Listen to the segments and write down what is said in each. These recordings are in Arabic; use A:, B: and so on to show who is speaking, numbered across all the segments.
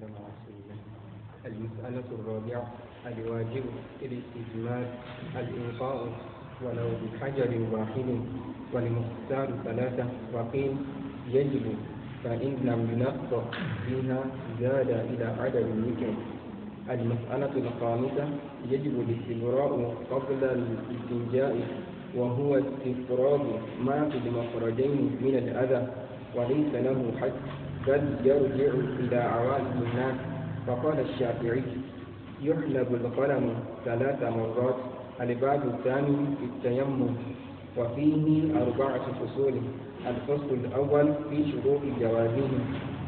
A: وسلم على المسألة الرابعة الواجب الاستجمار الإنقاء ولو بحجر واحد والمختار ثلاثة وقيل يجب فإن لم ينقى فيها زاد إلى عدد المثل المسألة الخامسة يجب الاستبراء قبل الاستنجاء وهو استفراغ ما في المخرجين من الأذى وليس له حد. بل يرجع إلى عوائد الناس. فقال الشافعي يحلب القلم ثلاث مرات الباب الثاني في التيمم وفيه أربعة فصول. الفصل الأول في شروط جوازه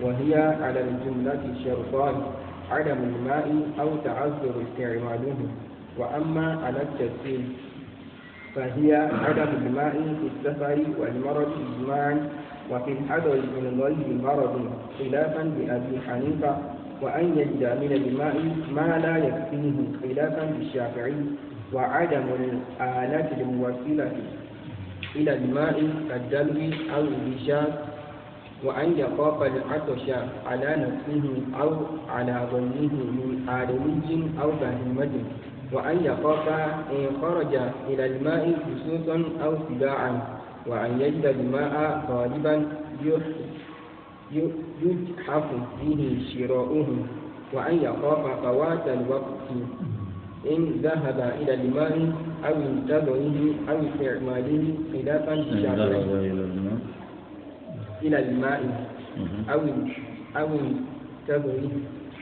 A: وهي على الجملة شرطان عدم الماء أو تعذر استعماله. وأما على التسهيل فهي عدم الماء في السفر والمرض إجماعا وفي الحضر من غير مرض خلافا لأبي حنيفة وأن يجد من الماء ما لا يكفيه خلافا للشافعي وعدم الآلات الموصلة إلى الماء كالدلو أو البشاك وأن يخاف العطش على نفسه أو على ظنه من آدمي أو بهيمة وأن يخاف إن خرج إلى الماء خصوصا أو سباعا. وأن يجد الماء غالبا يجحف فيه شراؤه وأن يخاف فوات الوقت إن ذهب إلى الماء أو انتظره أو استعماله خلافا للشافعي إلى الماء أو أو انتظره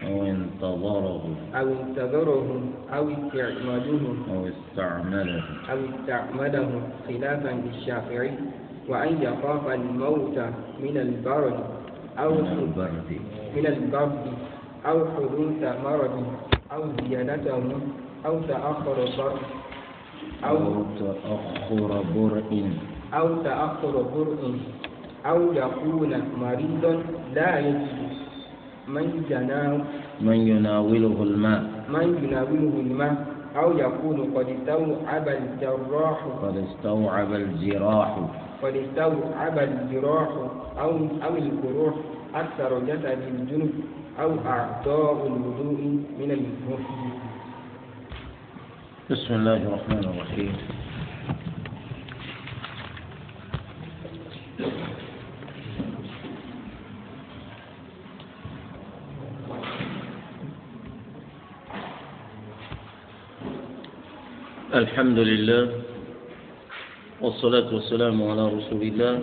B: أو انتظره
A: أو انتظره أو استعماله
B: أو استعمله
A: أو استعمله خلافا للشافعي. وأن يخاف الموت من البرد أو
B: من البرد.
A: من البرد أو حدوث مرض أو زيادته أو تأخر برء
B: أو تأخر برء.
A: أو تأخر برء أو يكون مريضا لا يجد من ينام
B: من يناوله الماء.
A: من يناوله الماء. أو يكون قد استوعب الجراح.
B: قد استوعب الجراح.
A: قد استوعب الجراح. أو أو الجروح. أكثر جسد الجنب. أو أعضاء الوضوء من المفيد
B: بسم الله الرحمن الرحيم. الحمد لله والصلاة والسلام على رسول الله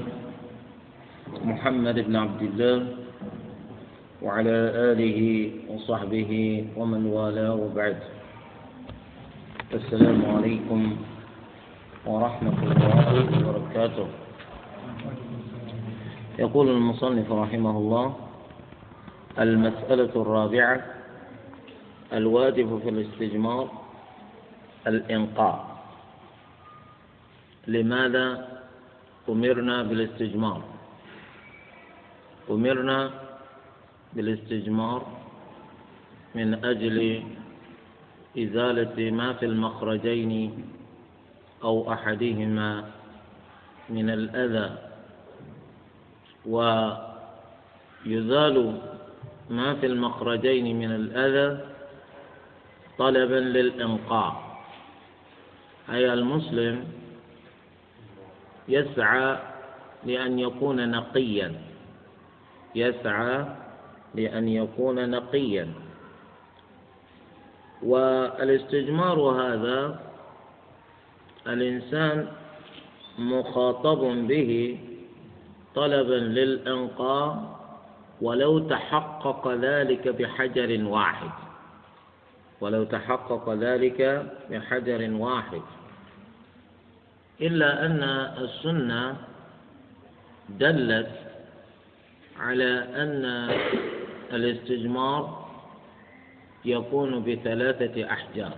B: محمد بن عبد الله وعلى آله وصحبه ومن والاه وبعد. السلام عليكم ورحمة الله وبركاته. يقول المصنف رحمه الله المسألة الرابعة الواجب في الاستجمار الإنقاء لماذا أمرنا بالاستجمار؟ أمرنا بالاستجمار من أجل إزالة ما في المخرجين أو أحدهما من الأذى ويزال ما في المخرجين من الأذى طلبا للإنقاء أي المسلم يسعى لأن يكون نقيا. يسعى لأن يكون نقيا. والاستجمار هذا الإنسان مخاطب به طلبا للإنقاء ولو تحقق ذلك بحجر واحد. ولو تحقق ذلك بحجر واحد. إلا أن السنة دلت على أن الاستجمار يكون بثلاثة أحجار.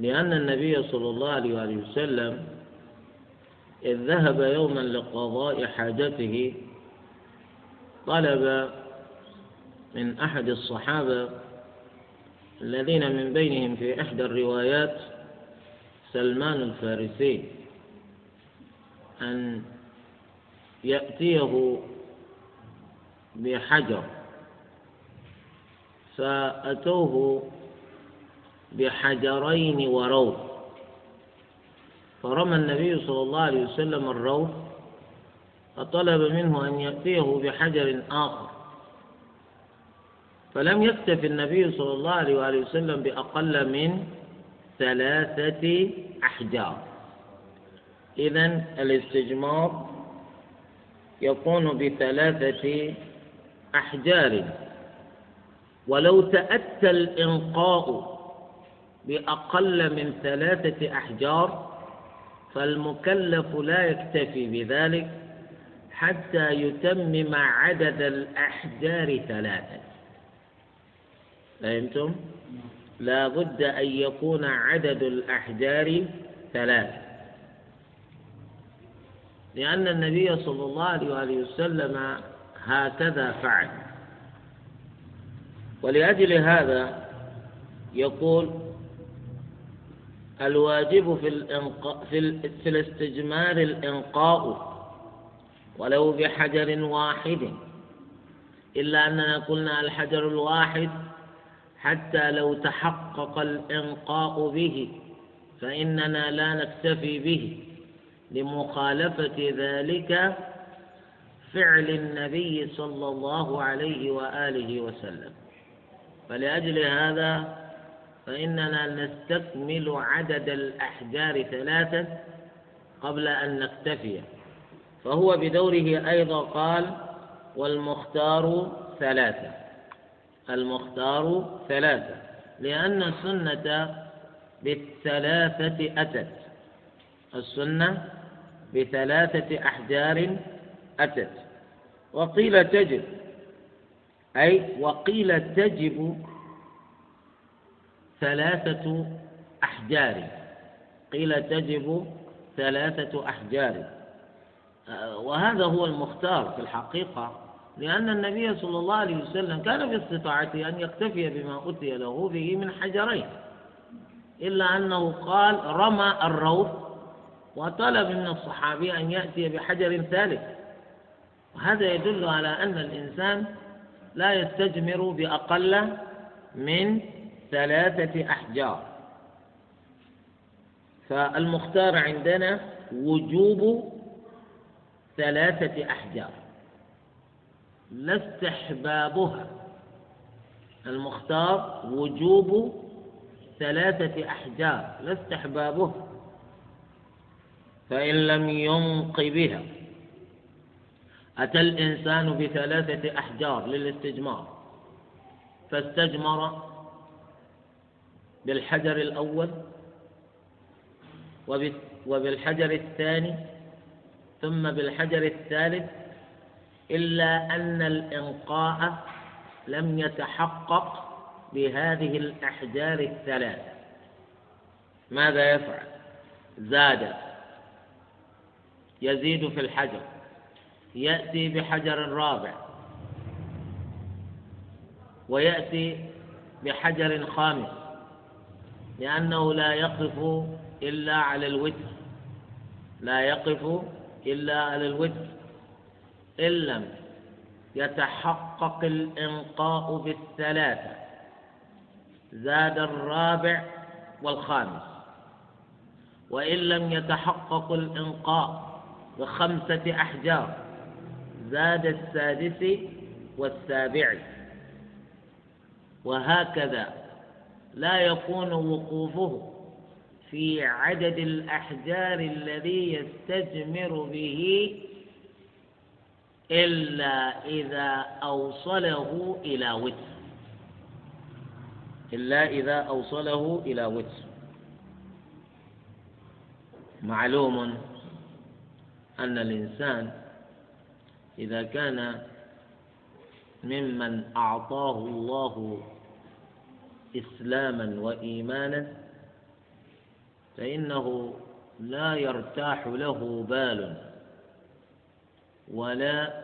B: لأن النبي صلى الله عليه وسلم إذ ذهب يوما لقضاء حاجته طلب من أحد الصحابة الذين من بينهم في إحدى الروايات سلمان الفارسي أن يأتيه بحجر فأتوه بحجرين وروث فرمى النبي صلى الله عليه وسلم الروث فطلب منه أن يأتيه بحجر آخر. فلم يكتف النبي صلى الله عليه وسلم بأقل من ثلاثة أحجار. إذا الاستجمار يكون بثلاثة أحجار. ولو تأتى الإنقاء بأقل من ثلاثة أحجار فالمكلف لا يكتفي بذلك حتى يتمم عدد الأحجار ثلاثة. فهمتم؟ لا بد أن يكون عدد الأحجار ثلاثة لأن النبي صلى الله عليه وسلم هكذا فعل. ولأجل هذا يقول الواجب في الإنقاء في, في الاستجمار الإنقاء ولو بحجر واحد. إلا أننا قلنا الحجر الواحد حتى لو تحقق الإنقاء به فإننا لا نكتفي به. لمخالفة ذلك فعل النبي صلى الله عليه وآله وسلم. فلأجل هذا فإننا نستكمل عدد الأحجار ثلاثة قبل أن نكتفي. فهو بدوره أيضا قال والمختار ثلاثة. المختار ثلاثة لأن السنة بالثلاثة أتت. السنة بثلاثة أحجار أتت. وقيل تجب أي وقيل تجب ثلاثة أحجار. قيل تجب ثلاثة أحجار. وهذا هو المختار في الحقيقة. لأن النبي صلى الله عليه وسلم كان باستطاعته أن يكتفي بما أتي له به من حجرين. إلا أنه قال رمى الروث وطلب من الصحابي أن يأتي بحجر ثالث. وهذا يدل على أن الإنسان لا يستجمر بأقل من ثلاثة أحجار. فالمختار عندنا وجوب ثلاثة أحجار. لا استحبابها المختار وجوب ثلاثة أحجار. لا استحبابها فإن لم ينق بها. أتى الإنسان بثلاثة أحجار للاستجمار. فاستجمر بالحجر الأول وبالحجر الثاني ثم بالحجر الثالث إلا أن الإنقاء لم يتحقق بهذه الأحجار الثلاث. ماذا يفعل؟ زاد. يزيد في الحجر. يأتي بحجر رابع. ويأتي بحجر خامس. لأنه لا يقف إلا على الوتر. لا يقف إلا على الوتر. إن لم يتحقق الإنقاء بالثلاثة زاد الرابع والخامس وإن لم يتحقق الإنقاء بخمسة أحجار زاد السادس والسابع. وهكذا لا يكون وقوفه في عدد الأحجار الذي يستجمر به إلا إذا أوصله إلى وتر. إلا إذا أوصله إلى وتر. معلوم أن الإنسان إذا كان ممن أعطاه الله إسلاما وإيمانا فإنه لا يرتاح له بال. ولا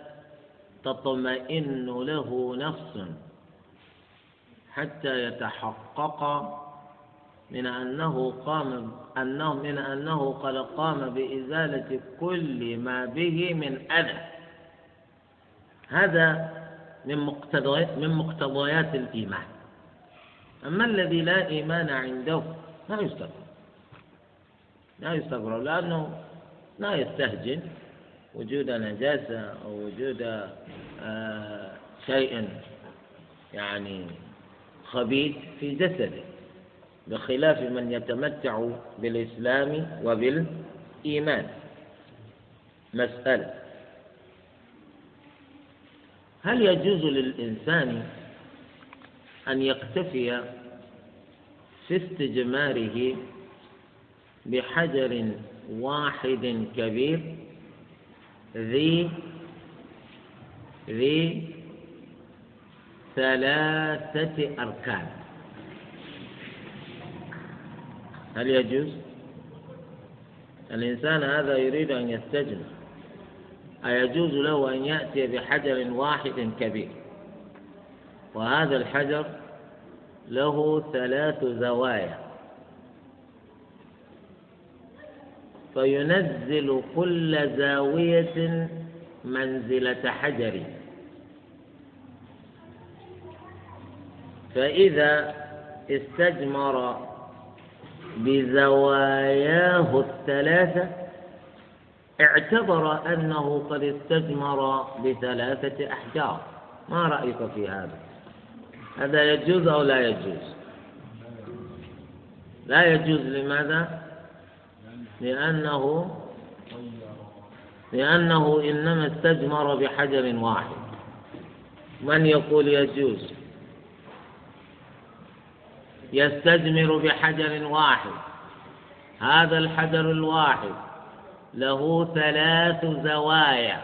B: تطمئن له نفس حتى يتحقق من أنه قام أنه من أنه قد قام بإزالة كل ما به من أذى. هذا من مقتضيات من مقتضيات الإيمان. أما الذي لا إيمان عنده لا يستغرب لا يستغرب لأنه لا يستهجن. وجود نجاسة أو وجود آه شيء يعني خبيث في جسده بخلاف من يتمتع بالإسلام وبالإيمان. مسألة. هل يجوز للإنسان أن يكتفي في استجماره بحجر واحد كبير؟ ذي ذي ثلاثة أركان. هل يجوز؟ الإنسان هذا يريد أن يستجمع أيجوز له أن يأتي بحجر واحد كبير؟ وهذا الحجر له ثلاث زوايا. فينزل كل زاوية منزلة حجر. فإذا استجمر بزواياه الثلاثة اعتبر أنه قد استجمر بثلاثة أحجار. ما رأيك في هذا؟ هذا يجوز أو لا يجوز؟ لا يجوز لماذا؟ لأنه لأنه إنما استجمر بحجر واحد. من يقول يجوز؟ يستجمر بحجر واحد. هذا الحجر الواحد له ثلاث زوايا.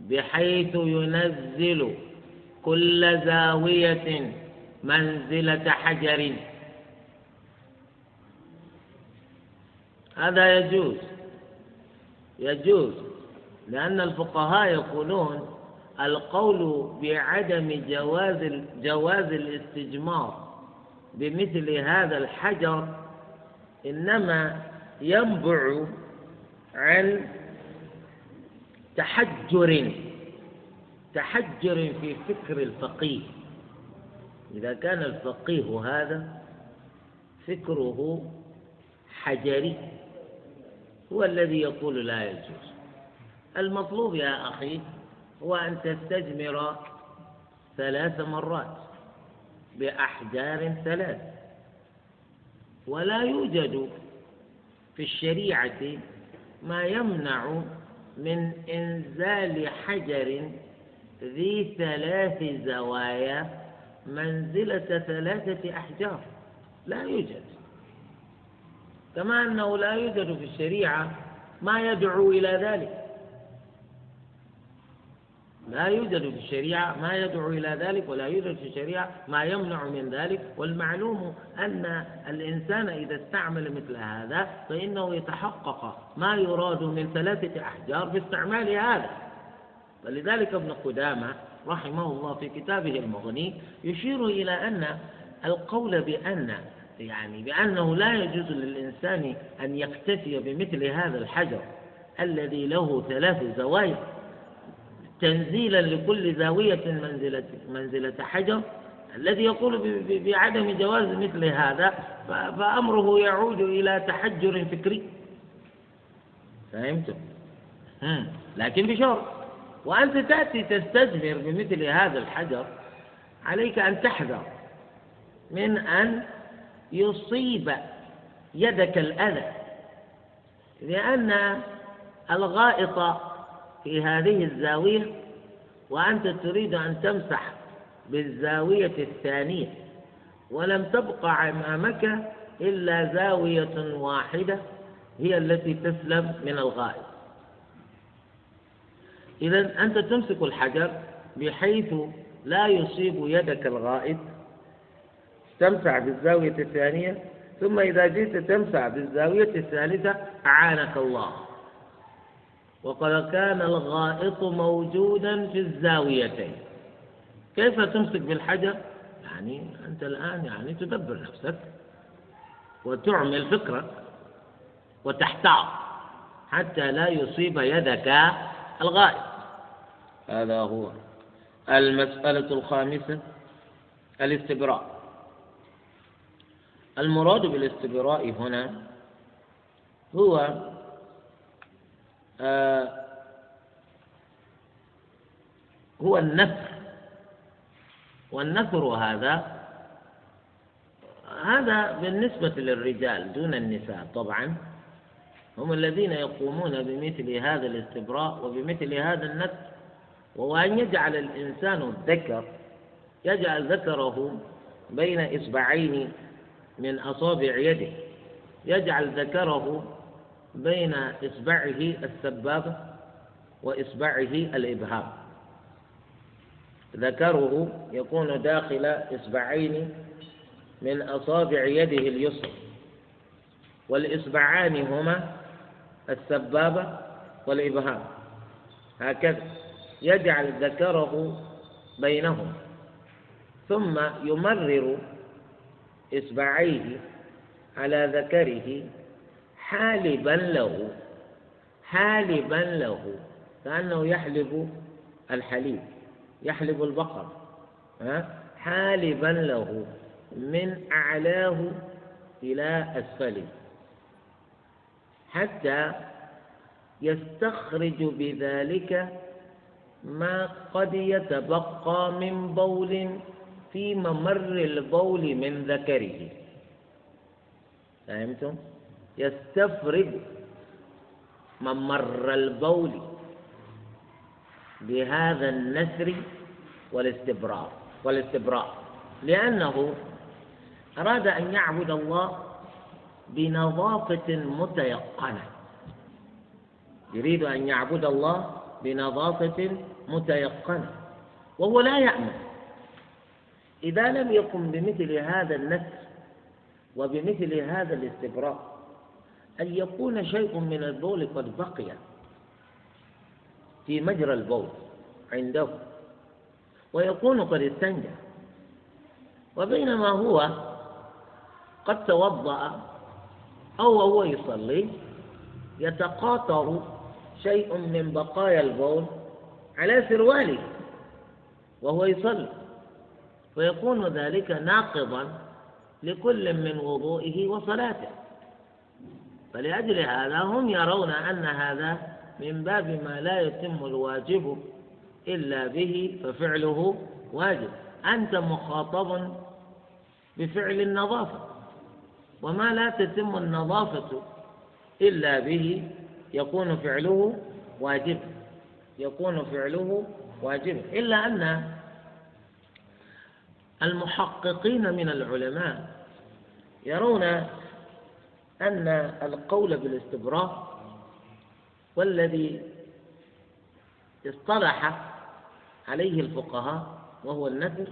B: بحيث ينزل كل زاوية منزلة حجر. هذا يجوز. يجوز. لأن الفقهاء يقولون القول بعدم جواز جواز الاستجمار بمثل هذا الحجر إنما ينبع عن تحجر تحجر في فكر الفقيه. إذا كان الفقيه هذا فكره حجري. هو الذي يقول لا يجوز. المطلوب يا أخي هو أن تستجمر ثلاث مرات بأحجار ثلاث ولا يوجد في الشريعة ما يمنع من إنزال حجر ذي ثلاث زوايا منزلة ثلاثة أحجار. لا يوجد. كما أنه لا يوجد في الشريعة ما يدعو إلى ذلك. لا يوجد في الشريعة ما يدعو إلى ذلك ولا يوجد في الشريعة ما يمنع من ذلك. والمعلوم أن الإنسان إذا استعمل مثل هذا فإنه يتحقق ما يراد من ثلاثة أحجار باستعمال هذا. ولذلك ابن قدامة رحمه الله في كتابه المغني يشير إلى أن القول بأن يعني بأنه لا يجوز للإنسان أن يكتفي بمثل هذا الحجر الذي له ثلاث زوايا. تنزيلا لكل زاوية منزلة منزلة حجر. الذي يقول بعدم جواز مثل هذا فأمره يعود إلى تحجر فكري. فهمتم؟ لكن بشرط. وأنت تأتي تستثمر بمثل هذا الحجر عليك أن تحذر من أن يصيب يدك الأذى. لأن الغائط في هذه الزاوية وأنت تريد أن تمسح بالزاوية الثانية ولم تبقى أمامك إلا زاوية واحدة هي التي تسلم من الغائط. إذا أنت تمسك الحجر بحيث لا يصيب يدك الغائط. تمسح بالزاوية الثانية ثم إذا جئت تمسح بالزاوية الثالثة أعانك الله. وقد كان الغائط موجودا في الزاويتين. كيف تمسك بالحجر؟ يعني أنت الآن يعني تدبر نفسك وتعمل فكرك وتحتاط حتى لا يصيب يدك الغائط. هذا هو المسألة الخامسة الاستبراء. المراد بالاستبراء هنا هو آه هو النثر. والنثر هذا هذا بالنسبة للرجال دون النساء طبعا. هم الذين يقومون بمثل هذا الاستبراء وبمثل هذا النثر. وهو أن يجعل الإنسان الذكر يجعل ذكره بين إصبعين من أصابع يده يجعل ذكره بين إصبعه السبابة وإصبعه الإبهام. ذكره يكون داخل إصبعين من أصابع يده اليسرى والإصبعان هما السبابة والإبهام. هكذا يجعل ذكره بينهم ثم يمرر إصبعيه على ذكره حالبا له حالبا له كأنه يحلب الحليب يحلب البقر حالبا له من أعلاه إلى أسفله. حتى يستخرج بذلك ما قد يتبقى من بول في ممر البول من ذكره. فهمتم؟ يستفرغ ممر البول بهذا النسر والاستبراء والاستبراء. لأنه أراد أن يعبد الله بنظافة متيقنة. يريد أن يعبد الله بنظافة متيقنة. وهو لا يأمن. إذا لم يقم بمثل هذا النسر وبمثل هذا الاستبراء أن يكون شيء من البول قد بقي في مجرى البول عنده ويكون قد استنجى. وبينما هو قد توضأ أو هو يصلي يتقاطر شيء من بقايا البول على سرواله وهو يصلي. ويكون ذلك ناقضا لكل من وضوئه وصلاته. فلأجل هذا هم يرون أن هذا من باب ما لا يتم الواجب إلا به ففعله واجب. أنت مخاطب بفعل النظافة وما لا تتم النظافة إلا به يكون فعله واجب. يكون فعله واجب. إلا أن المحققين من العلماء يرون أن القول بالاستبراء والذي اصطلح عليه الفقهاء وهو النذر.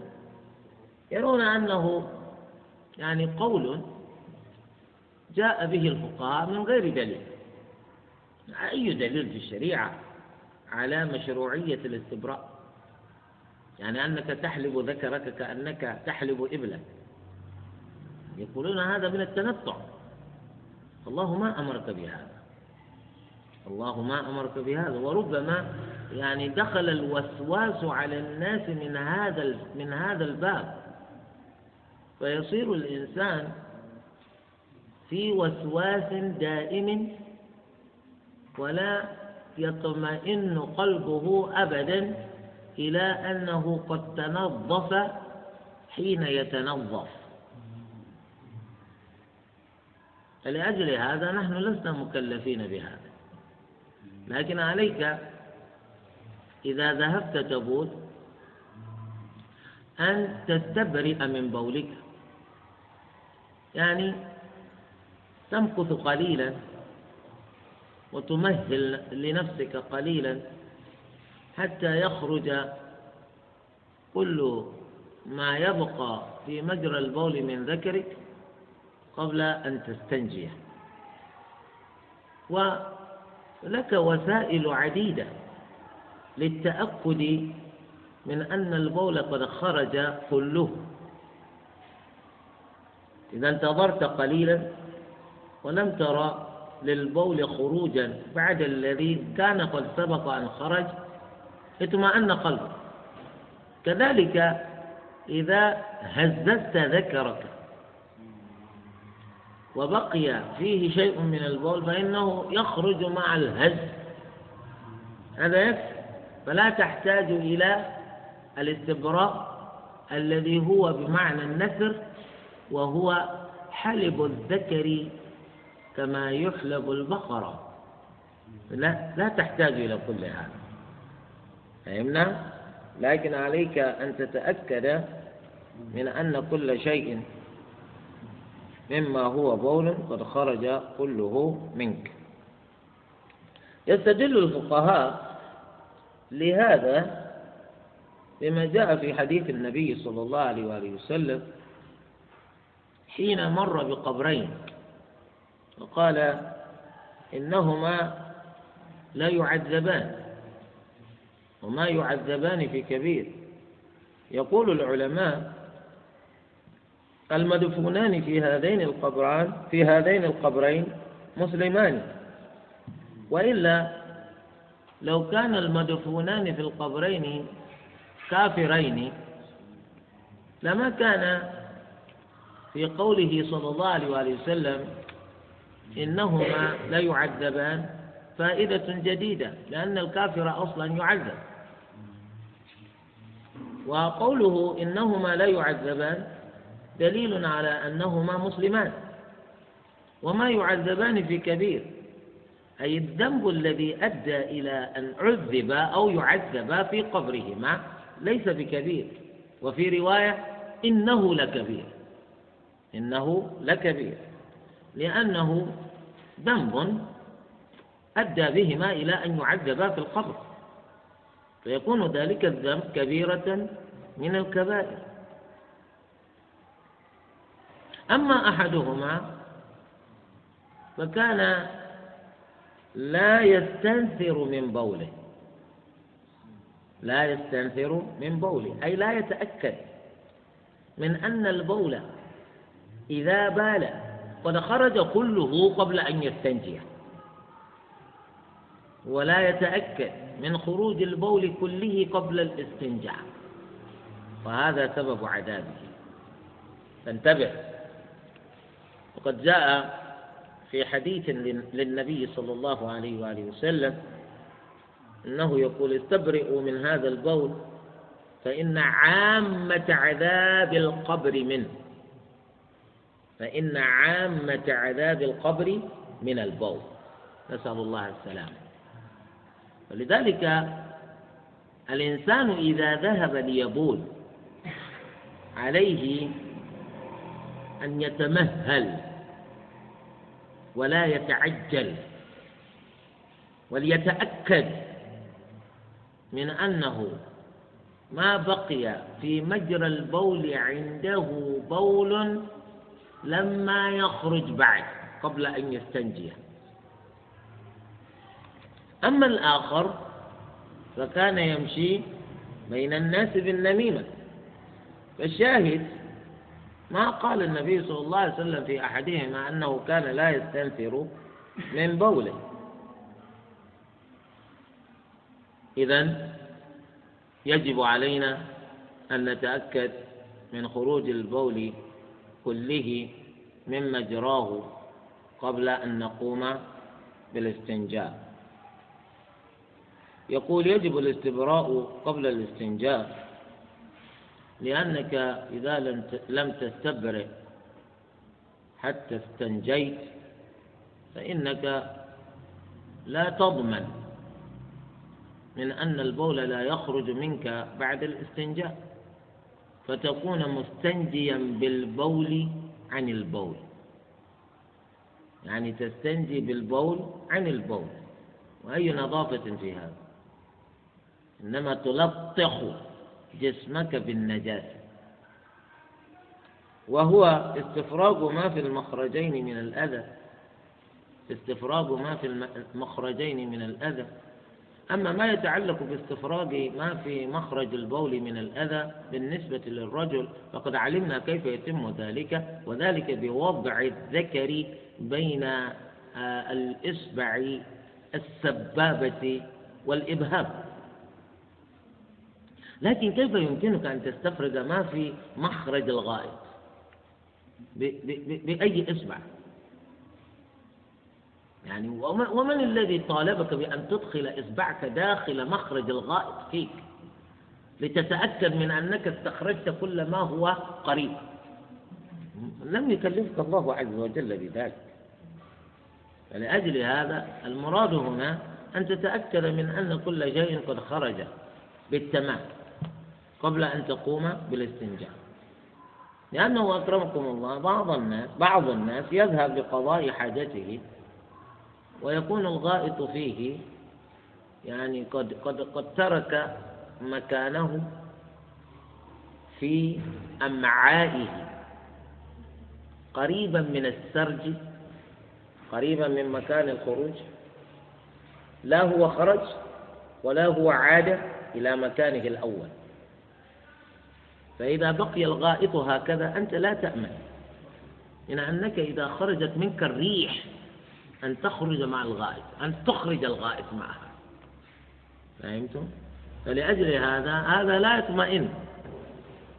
B: يرون أنه يعني قول جاء به الفقهاء من غير دليل. أي دليل في الشريعة على مشروعية الاستبراء؟ يعني أنك تحلب ذكرك كأنك تحلب إبلا يقولون هذا من التنطع. الله ما أمرك بهذا. الله ما أمرك بهذا. وربما يعني دخل الوسواس على الناس من هذا من هذا الباب. فيصير الإنسان في وسواس دائم ولا يطمئن قلبه أبدا إلى أنه قد تنظف حين يتنظف. فلأجل هذا نحن لسنا مكلفين بهذا. لكن عليك إذا ذهبت تبول أن تستبرئ من بولك. يعني تمكث قليلا وتمهل لنفسك قليلا. حتى يخرج. كل ما يبقى في مجرى البول من ذكرك قبل أن تستنجيه ولك وسائل عديدة للتأكد من أن البول قد خرج كله. إذا انتظرت قليلا ولم ترى للبول خروجا بعد الذي كان قد سبق أن خرج. اطمأن قلبك. كذلك إذا هززت ذكرك وبقي فيه شيء من البول فإنه يخرج مع الهز. هذا يكفي. فلا تحتاج إلى الاستبراء الذي هو بمعنى النثر وهو حلب الذكر كما يحلب البقرة. لا لا تحتاج إلى كل هذا. فهمنا؟ لكن عليك أن تتأكد من أن كل شيء مما هو بول قد خرج كله منك يستدل الفقهاء لهذا بما جاء في حديث النبي صلى الله عليه وآله وسلم حين مر بقبرين وقال إنهما لا يعذبان وما يعذبان في كبير. يقول العلماء المدفونان في هذين القبران في هذين القبرين مسلمان. وإلا لو كان المدفونان في القبرين كافرين لما كان في قوله صلى الله عليه وآله وسلم إنهما لا يعذبان فائدة جديدة لأن الكافر أصلا يعذب. وقوله إنهما لا يعذبان دليل على أنهما مسلمان. وما يعذبان في كبير. أي الذنب الذي أدى إلى أن عذب أو يعذب في قبرهما ليس بكبير. وفي رواية إنه لكبير. إنه لكبير. لأنه ذنب أدى بهما إلى أن يعذبا في القبر. فيكون ذلك الذنب كبيرة من الكبائر. أما أحدهما فكان لا يستنثر من بوله. لا يستنثر من بوله أي لا يتأكد من أن البول إذا بال قد خرج كله قبل أن يستنجي. ولا يتأكد من خروج البول كله قبل الاستنجاء. وهذا سبب عذابه. فانتبه. وقد جاء في حديث للنبي صلى الله عليه وآله وسلم أنه يقول استبرئوا من هذا البول فإن عامة عذاب القبر منه. فإن عامة عذاب القبر من البول. نسأل الله السلامة. ولذلك الإنسان إذا ذهب ليبول عليه أن يتمهل ولا يتعجل وليتأكد من أنه ما بقي في مجرى البول عنده بول لما يخرج بعد قبل أن يستنجي. أما الآخر فكان يمشي بين الناس بالنميمة. فالشاهد ما قال النبي صلى الله عليه وسلم في أحدهما أنه كان لا يستنثر من بوله. إذا يجب علينا أن نتأكد من خروج البول كله من مجراه قبل أن نقوم بالاستنجاء. يقول يجب الاستبراء قبل الاستنجاء لأنك إذا لم تستبرئ حتى استنجيت فإنك لا تضمن من أن البول لا يخرج منك بعد الاستنجاء فتكون مستنجيا بالبول عن البول. يعني تستنجي بالبول عن البول. وأي نظافة في هذا؟ إنما تلطخ جسمك بالنجاسة. وهو استفراغ ما في المخرجين من الأذى. استفراغ ما في المخرجين من الأذى. أما ما يتعلق باستفراغ ما في مخرج البول من الأذى بالنسبة للرجل فقد علمنا كيف يتم ذلك وذلك بوضع الذكر بين آه، الإصبع السبابة والإبهام. لكن كيف يمكنك أن تستفرغ ما في مخرج الغائط؟ بأي إصبع؟ يعني ومن الذي طالبك بأن تدخل إصبعك داخل مخرج الغائط فيك؟ لتتأكد من أنك استخرجت كل ما هو قريب. لم يكلفك الله عز وجل بذلك. فلأجل هذا المراد هنا أن تتأكد من أن كل شيء قد خرج بالتمام. قبل أن تقوم بالاستنجاء. لأنه أكرمكم الله بعض الناس بعض الناس يذهب لقضاء حاجته ويكون الغائط فيه يعني قد قد قد ترك مكانه في أمعائه. قريبا من السرج قريبا من مكان الخروج لا هو خرج ولا هو عاد إلى مكانه الأول. فإذا بقي الغائط هكذا أنت لا تأمن. إن أنك إذا خرجت منك الريح أن تخرج مع الغائط أن تخرج الغائط معها. فهمتم؟ فلأجل هذا هذا لا يطمئن.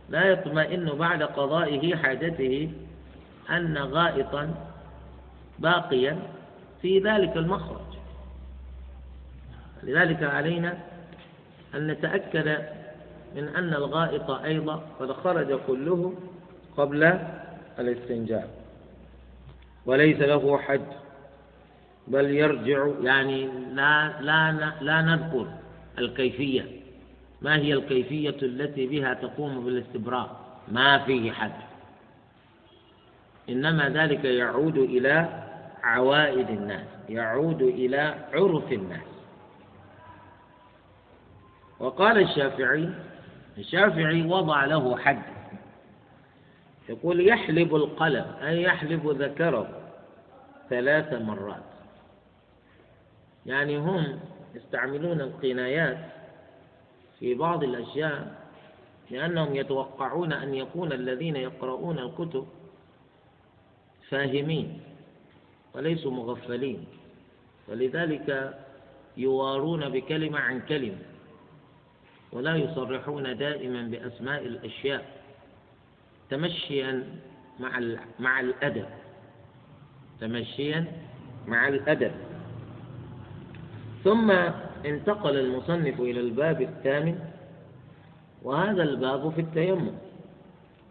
B: لا يطمئن بعد قضائه حاجته أن غائطا باقيا في ذلك المخرج. لذلك علينا أن نتأكد من أن الغائط أيضا قد خرج كله قبل الاستنجاء وليس له حد بل يرجع يعني لا لا لا نذكر الكيفية. ما هي الكيفية التي بها تقوم بالاستبراء ما فيه حد. إنما ذلك يعود إلى عوائد الناس يعود إلى عرف الناس. وقال الشافعي الشافعي وضع له حد. يقول يحلب القلم أي يحلب ذكره ثلاث مرات. يعني هم يستعملون القنايات في بعض الأشياء لأنهم يتوقعون أن يكون الذين يقرؤون الكتب فاهمين وليسوا مغفلين. ولذلك يوارون بكلمة عن كلمة. ولا يصرحون دائما بأسماء الأشياء تمشيا مع مع الأدب. تمشيا مع الأدب. ثم انتقل المصنف إلى الباب الثامن وهذا الباب في التيمم.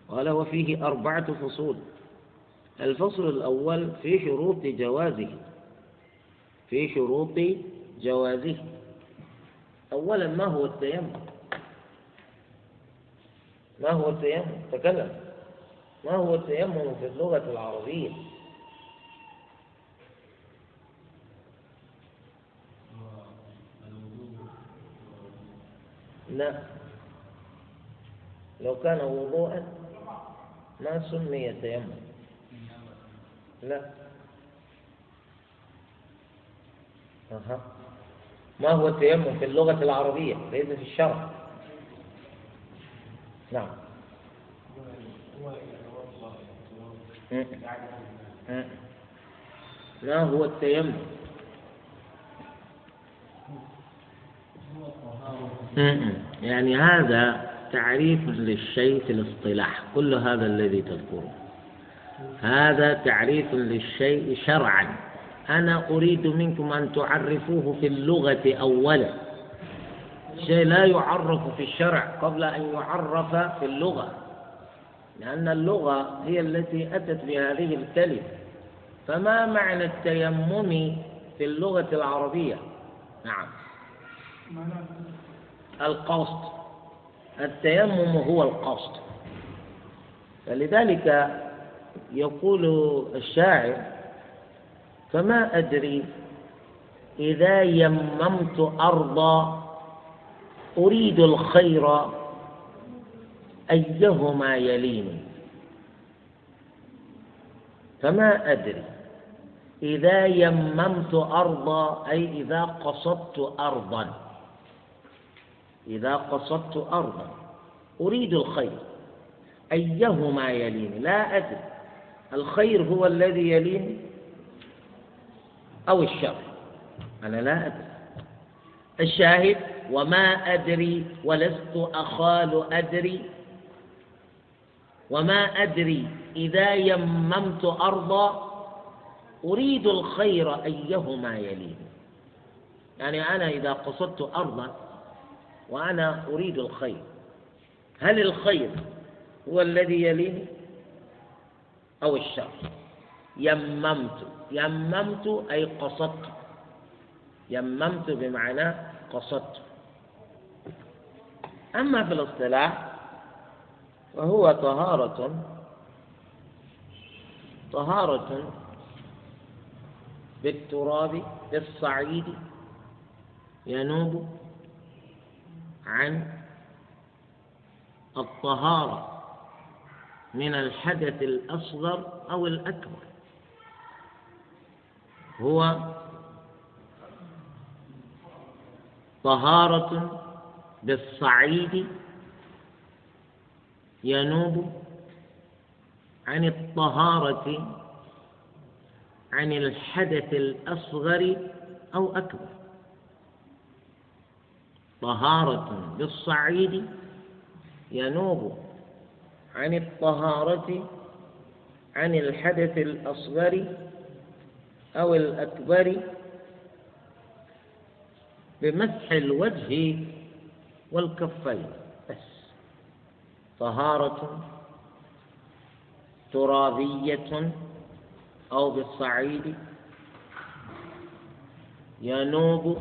B: قال وفيه أربعة فصول. الفصل الأول في شروط جوازه. في شروط جوازه. أولا ما هو التيمم؟ ما هو التيمم؟ تكلم. ما هو التيمم في اللغة العربية؟ لا. لو كان وضوءا ما سمي تيمم لا. أها. ما هو التيمم في اللغة العربية؟ ليس في الشرع. نعم. ما هو التيمم. يعني هذا تعريف للشيء في الاصطلاح كل هذا الذي تذكره. هذا تعريف للشيء شرعا. أنا أريد منكم أن تعرفوه في اللغة أولا. شيء لا يعرف في الشرع قبل أن يعرف في اللغة لأن اللغة هي التي أتت بهذه الكلمة. فما معنى التيمم في اللغة العربية؟ نعم. القصد. التيمم هو القصد. فلذلك يقول الشاعر فما أدري إذا يممت أرضا أريد الخير أيهما يليني فما أدري. إذا يممت أرضا أي إذا قصدت أرضا. إذا قصدت أرضا. أريد الخير أيهما يليني لا أدري. الخير هو الذي يليني أو الشر. أنا لا أدري. الشاهد وما أدري ولست أخال أدري. وما أدري إذا يممت أرضا أريد الخير أيهما يليني يعني أنا إذا قصدت أرضا وأنا أريد الخير هل الخير هو الذي يليني أو الشر؟ يممت يممت أي قصدت. يممت بمعنى قصدت. أما في الاصطلاح فهو طهارة طهارة بالتراب بالصعيد ينوب عن الطهارة من الحدث الأصغر أو الأكبر. هو طهارة بالصعيد ينوب عن الطهارة عن الحدث الأصغر أو أكبر. طهارة بالصعيد ينوب عن الطهارة عن الحدث الأصغر أو الأكبر. بمسح الوجه والكفين بس. طهارة ترابية أو بالصعيد ينوب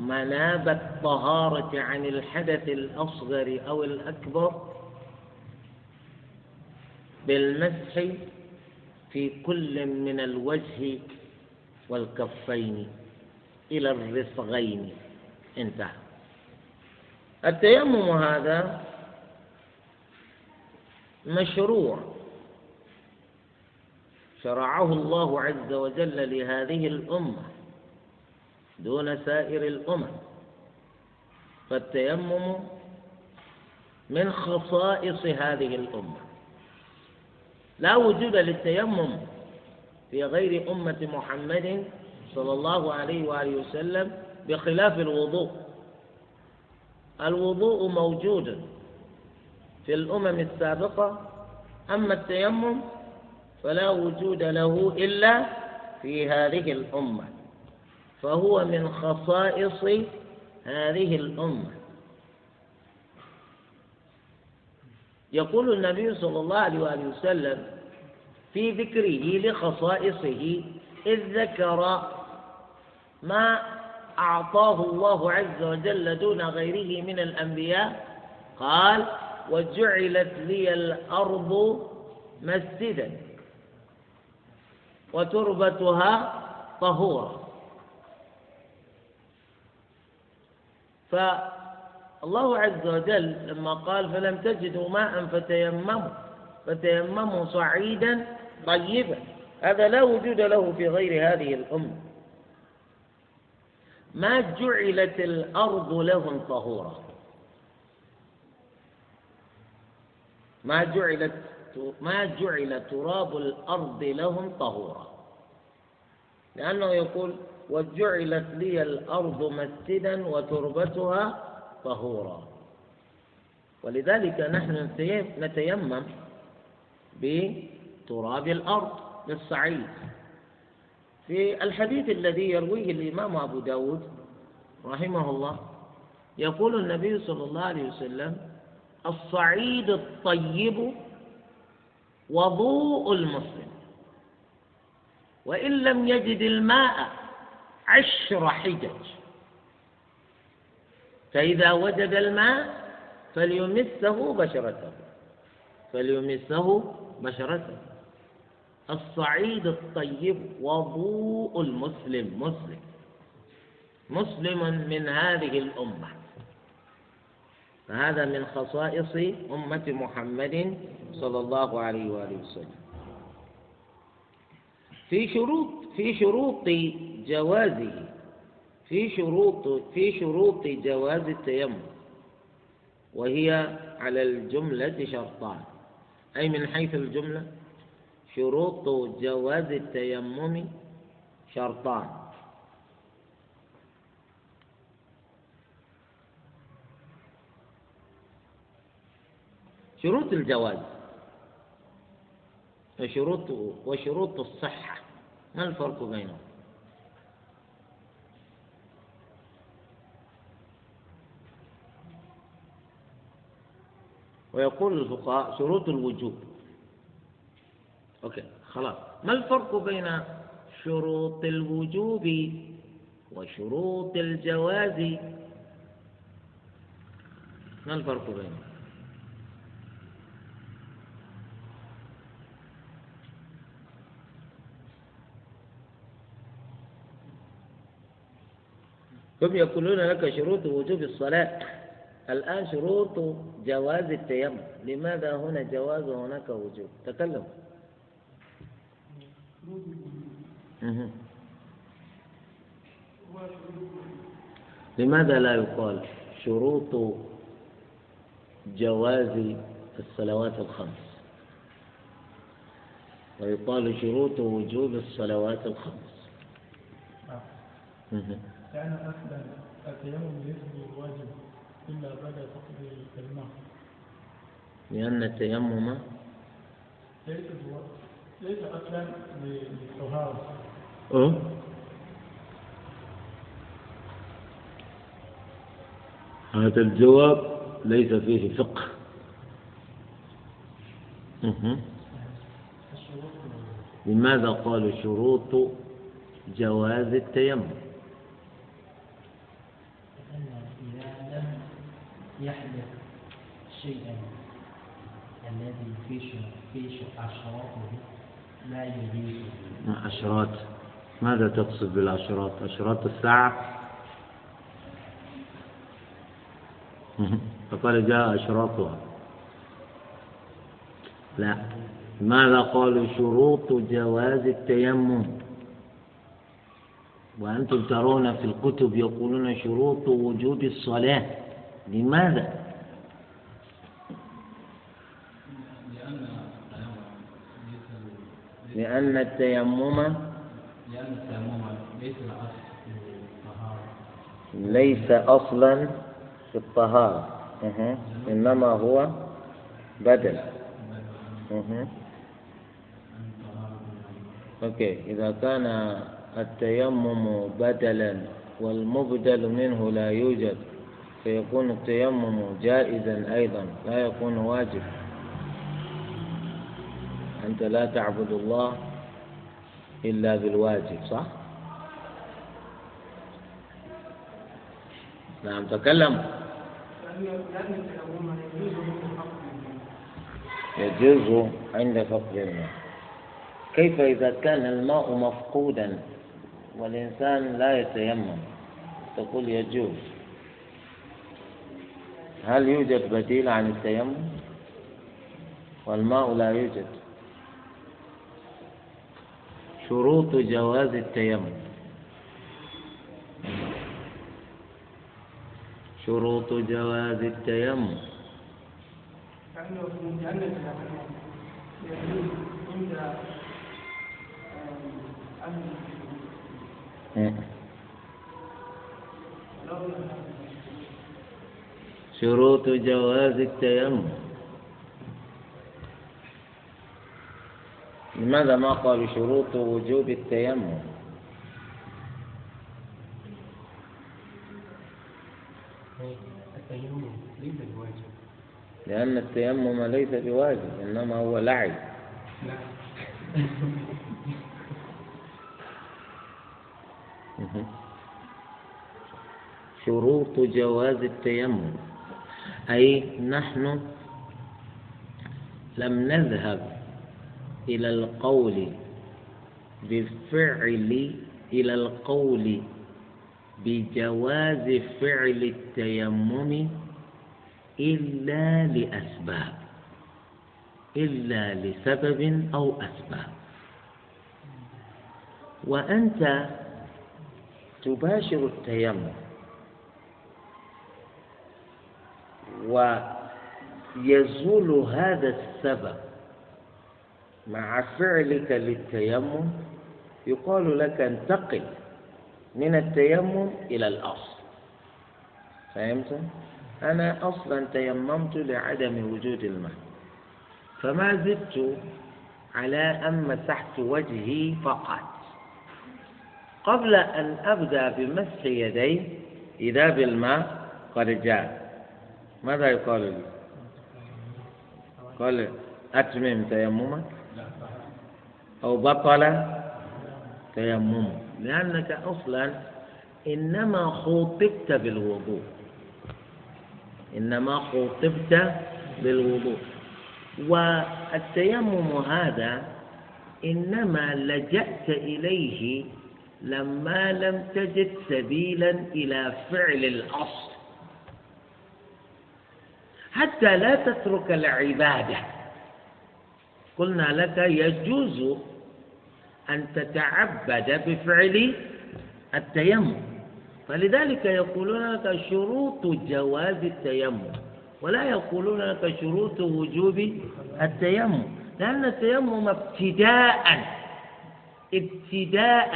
B: مناب الطهارة عن الحدث الأصغر أو الأكبر بالمسح في كل من الوجه والكفين إلى الرسغين انتهى. التيمم هذا مشروع شرعه الله عز وجل لهذه الأمة دون سائر الأمم. فالتيمم من خصائص هذه الأمة. لا وجود للتيمم في غير أمة محمد صلى الله عليه وآله وسلم بخلاف الوضوء. الوضوء موجود في الأمم السابقة أما التيمم فلا وجود له إلا في هذه الأمة فهو من خصائص هذه الأمة. يقول النبي صلى الله عليه وسلم في ذكره لخصائصه إذ ذكر ما أعطاه الله عز وجل دون غيره من الأنبياء؟ قال وجعلت لي الأرض مسجدا وتربتها طهورا. فالله عز وجل لما قال فلم تجدوا ماء فتيمموا فتيمموا صعيدا طيبا. هذا لا وجود له في غير هذه الأمة. ما جعلت الأرض لهم طهورا. ما جعلت ما جعل تراب الأرض لهم طهورا. لأنه يقول وجعلت لي الأرض مسجدا وتربتها طهورا. ولذلك نحن نتيمم بتراب الأرض بالصعيد في الحديث الذي يرويه الإمام أبو داود رحمه الله يقول النبي صلى الله عليه وسلم الصعيد الطيب وضوء المسلم وإن لم يجد الماء عشر حجج. فإذا وجد الماء فليمسه بشرته فليمسه بشرته. الصعيد الطيب وضوء المسلم مسلم. مسلم من هذه الأمة. فهذا من خصائص أمة محمد صلى الله عليه وآله وسلم. في شروط في شروط جوازه في شروط في شروط جواز التيمم. وهي على الجملة شرطان. أي من حيث الجملة؟ شروط جواز التيمم شرطان. شروط الجواز. وشروط وشروط الصحة. ما الفرق بينهم؟ ويقول الفقهاء شروط الوجوب. أوكي خلاص. ما الفرق بين شروط الوجوب وشروط الجواز؟ ما الفرق بينهم؟ هم يقولون لك شروط وجوب الصلاة. الآن شروط جواز التيمم. لماذا هنا جواز وهناك وجوب؟ تكلم. لماذا لا يقال شروط جواز الصلوات الخمس؟ ويقال شروط وجوب الصلوات الخمس.
C: لأن أصلا التيمم ليس بواجب إلا بعد فقد الماء
B: لأن التيمم
C: ليس ليس أصلا للطهارة.
B: أه؟ هذا الجواب ليس فيه فقه. لماذا قالوا شروط جواز التيمم؟
D: يحدث شيئا الذي في في أشراطه لا يجوز.
B: أشراط؟ ماذا تقصد بالأشراط؟ أشراط الساعة؟ فقال جاء أشراطها. لا. ماذا قالوا شروط جواز التيمم؟ وأنتم ترون في الكتب يقولون شروط وجود الصلاة. لماذا؟ لأن التيمم ليس ليس أصلا في الطهارة. إنما هو بدل. أوكي. إذا كان التيمم بدلا والمبدل منه لا يوجد فيكون التيمم جائزا أيضا. لا يكون واجب. أنت لا تعبد الله إلا بالواجب صح؟ نعم تكلم. يجوز عند فقد الماء. كيف إذا كان الماء مفقودا والإنسان لا يتيمم؟ تقول يجوز. هل يوجد بديل عن التيمم؟ والماء لا يوجد. شروط جواز التيمم. شروط جواز التيمم. شروط جواز التيمم. لماذا ما قالوا شروط وجوب التيمم؟
A: التيمم ليس بواجب
B: لأن التيمم ليس بواجب إنما هو لعب. شروط جواز التيمم. أي نحن لم نذهب إلى القول بفعل إلى القول بجواز فعل التيمم إلا لأسباب إلا لسبب أو أسباب. وأنت تباشر التيمم ويزول هذا السبب مع فعلك للتيمم يقال لك انتقل من التيمم إلى الأصل. فهمت؟ أنا أصلا تيممت لعدم وجود الماء. فما زدت على أن مسحت وجهي فقط. قبل أن أبدأ بمسح يدي إذا بالماء قد جاء. ماذا يقال لي؟ قال أتمم تيممك. أو بطل تيممك لأنك أصلا إنما خوطبت بالوضوء. إنما خوطبت بالوضوء. والتيمم هذا إنما لجأت إليه لما لم تجد سبيلا إلى فعل الأصل. حتى لا تترك العبادة. قلنا لك يجوز أن تتعبد بفعل التيمم. فلذلك يقولون لك شروط جواز التيمم ولا يقولون لك شروط وجوب التيمم. لأن التيمم ابتداء ابتداء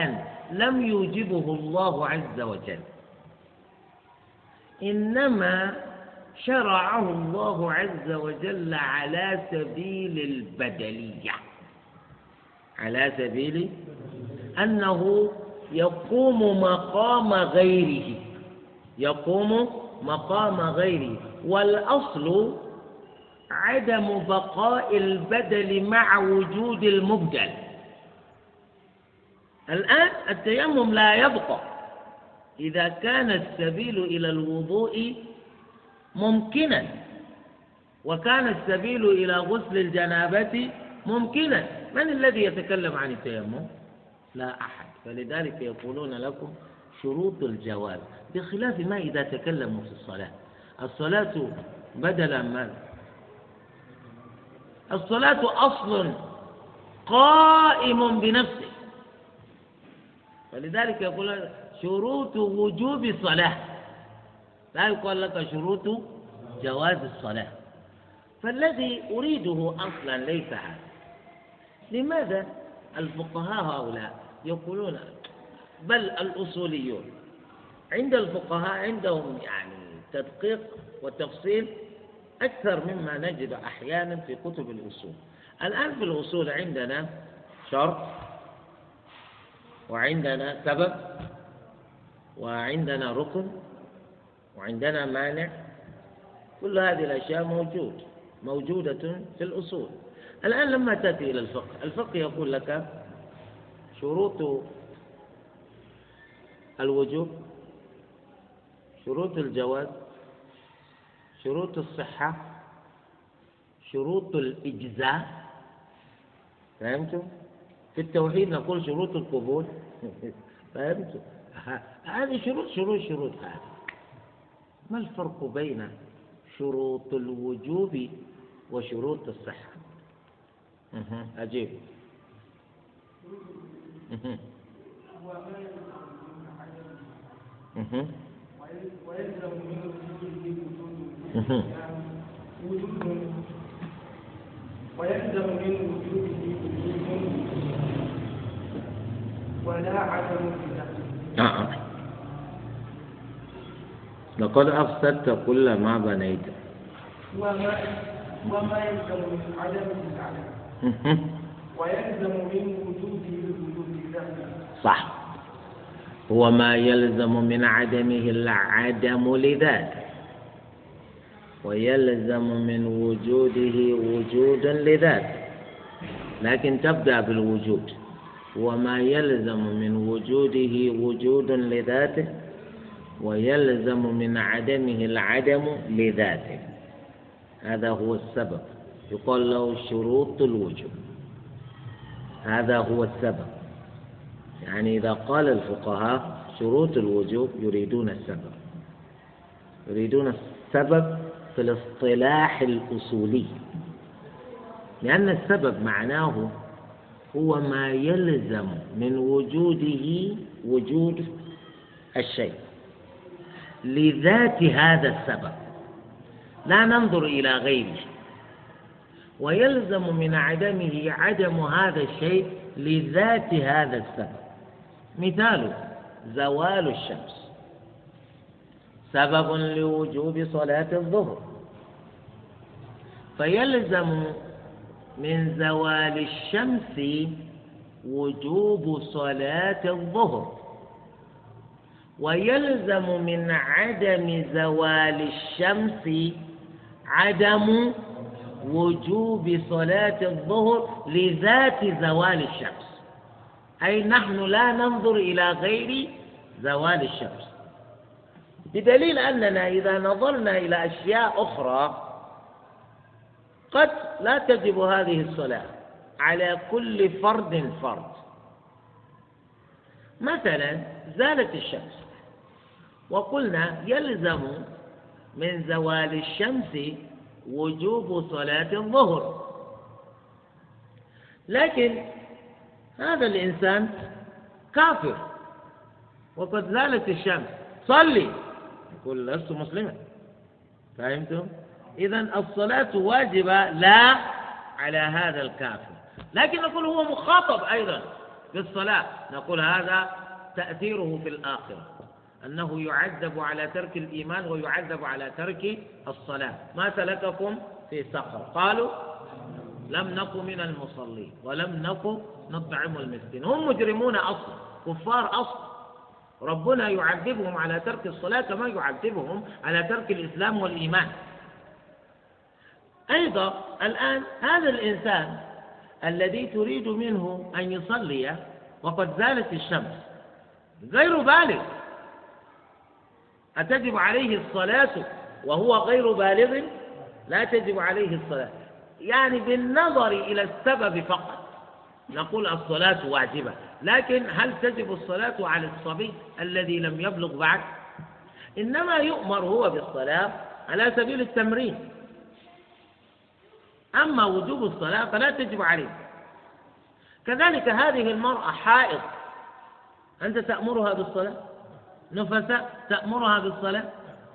B: لم يوجبه الله عز وجل. إنما شرعه الله عز وجل على سبيل البدلية. على سبيل أنه يقوم مقام غيره. يقوم مقام غيره. والأصل عدم بقاء البدل مع وجود المبدل. الآن التيمم لا يبقى. إذا كان السبيل إلى الوضوء ممكنا. وكان السبيل إلى غسل الجنابة ممكنا. من الذي يتكلم عن التيمم؟ لا أحد. فلذلك يقولون لكم شروط الجواز بخلاف ما إذا تكلموا في الصلاة. الصلاة بدلا من الصلاة أصل قائم بنفسه. فلذلك يقول شروط وجوب الصلاة لا يقال لك شروط جواز الصلاة. فالذي أريده أصلا ليس هذا. لماذا الفقهاء هؤلاء يقولون بل الأصوليون؟ عند الفقهاء عندهم يعني تدقيق وتفصيل أكثر مما نجد أحيانا في كتب الأصول. الآن في الأصول عندنا شرط وعندنا سبب وعندنا ركن وعندنا مانع. كل هذه الأشياء موجود موجودة في الأصول. الآن لما تأتي إلى الفقه الفقه يقول لك شروط الوجوب شروط الجواز شروط الصحة شروط الإجزاء. فهمتم؟ في التوحيد نقول شروط القبول. فهمتم؟ هذه شروط شروط شروط. هذه ما الفرق بين شروط الوجوب وشروط الصحة؟ أجيب ويلزم من وجوده وجود ولا عدم نعم لقد أفسدت كل ما بنيت. وما وما يلزم من عدم العدم ويلزم من وجوده وجود ذاته صح. هو ما يلزم من عدمه العدم لذاته. ويلزم من وجوده وجودا لذاته. لكن تبدأ بالوجود. وما يلزم من وجوده وجود لذاته ويلزم من عدمه العدم لذاته. هذا هو السبب. يقال له شروط الوجود هذا هو السبب. يعني إذا قال الفقهاء شروط الوجوب يريدون السبب. يريدون السبب في الاصطلاح الأصولي. لأن السبب معناه هو ما يلزم من وجوده وجود الشيء. لذات هذا السبب. لا ننظر إلى غيره. ويلزم من عدمه عدم هذا الشيء لذات هذا السبب. مثال زوال الشمس. سبب لوجوب صلاة الظهر. فيلزم من زوال الشمس وجوب صلاة الظهر. ويلزم من عدم زوال الشمس عدم وجوب صلاة الظهر لذات زوال الشمس. أي نحن لا ننظر إلى غير زوال الشمس. بدليل أننا إذا نظرنا إلى أشياء أخرى قد لا تجب هذه الصلاة على كل فرد فرد. مثلا زالت الشمس. وقلنا يلزم من زوال الشمس وجوب صلاة الظهر. لكن هذا الإنسان كافر وقد زالت الشمس. صلي! يقول لست مسلما. فهمتم؟ إذا الصلاة واجبة لا على هذا الكافر. لكن نقول هو مخاطب أيضا بالصلاة. نقول هذا تأثيره في الآخرة. أنه يعذب على ترك الإيمان ويعذب على ترك الصلاة. ما سلككم في سقر قالوا لم نكن من المصلين ولم نكن نطعم المسكين. هم مجرمون أصلا كفار أصلا. ربنا يعذبهم على ترك الصلاة كما يعذبهم على ترك الإسلام والإيمان. أيضا الآن هذا الإنسان الذي تريد منه أن يصلي وقد زالت الشمس غير بالغ. أتجب عليه الصلاة وهو غير بالغ؟ لا تجب عليه الصلاة. يعني بالنظر إلى السبب فقط. نقول الصلاة واجبة. لكن هل تجب الصلاة على الصبي الذي لم يبلغ بعد؟ إنما يؤمر هو بالصلاة على سبيل التمرين. أما وجوب الصلاة فلا تجب عليه. كذلك هذه المرأة حائض. أنت تأمرها بالصلاة؟ نفساء تأمرها بالصلاة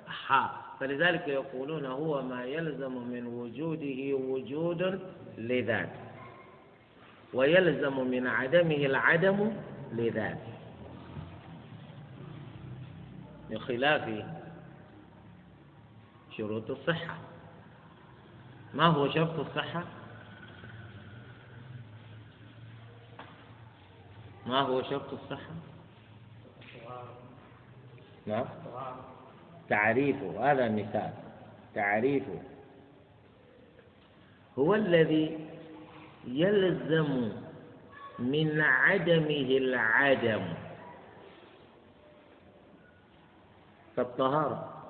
B: حا فلذلك يقولون هو ما يلزم من وجوده وجود لذات ويلزم من عدمه العدم لذات بخلاف شروط الصحة ما هو شرط الصحة؟ ما هو شرط الصحة؟ نعم. تعريفه هذا مثال. تعريفه. هو الذي يلزم من عدمه العدم. كالطهارة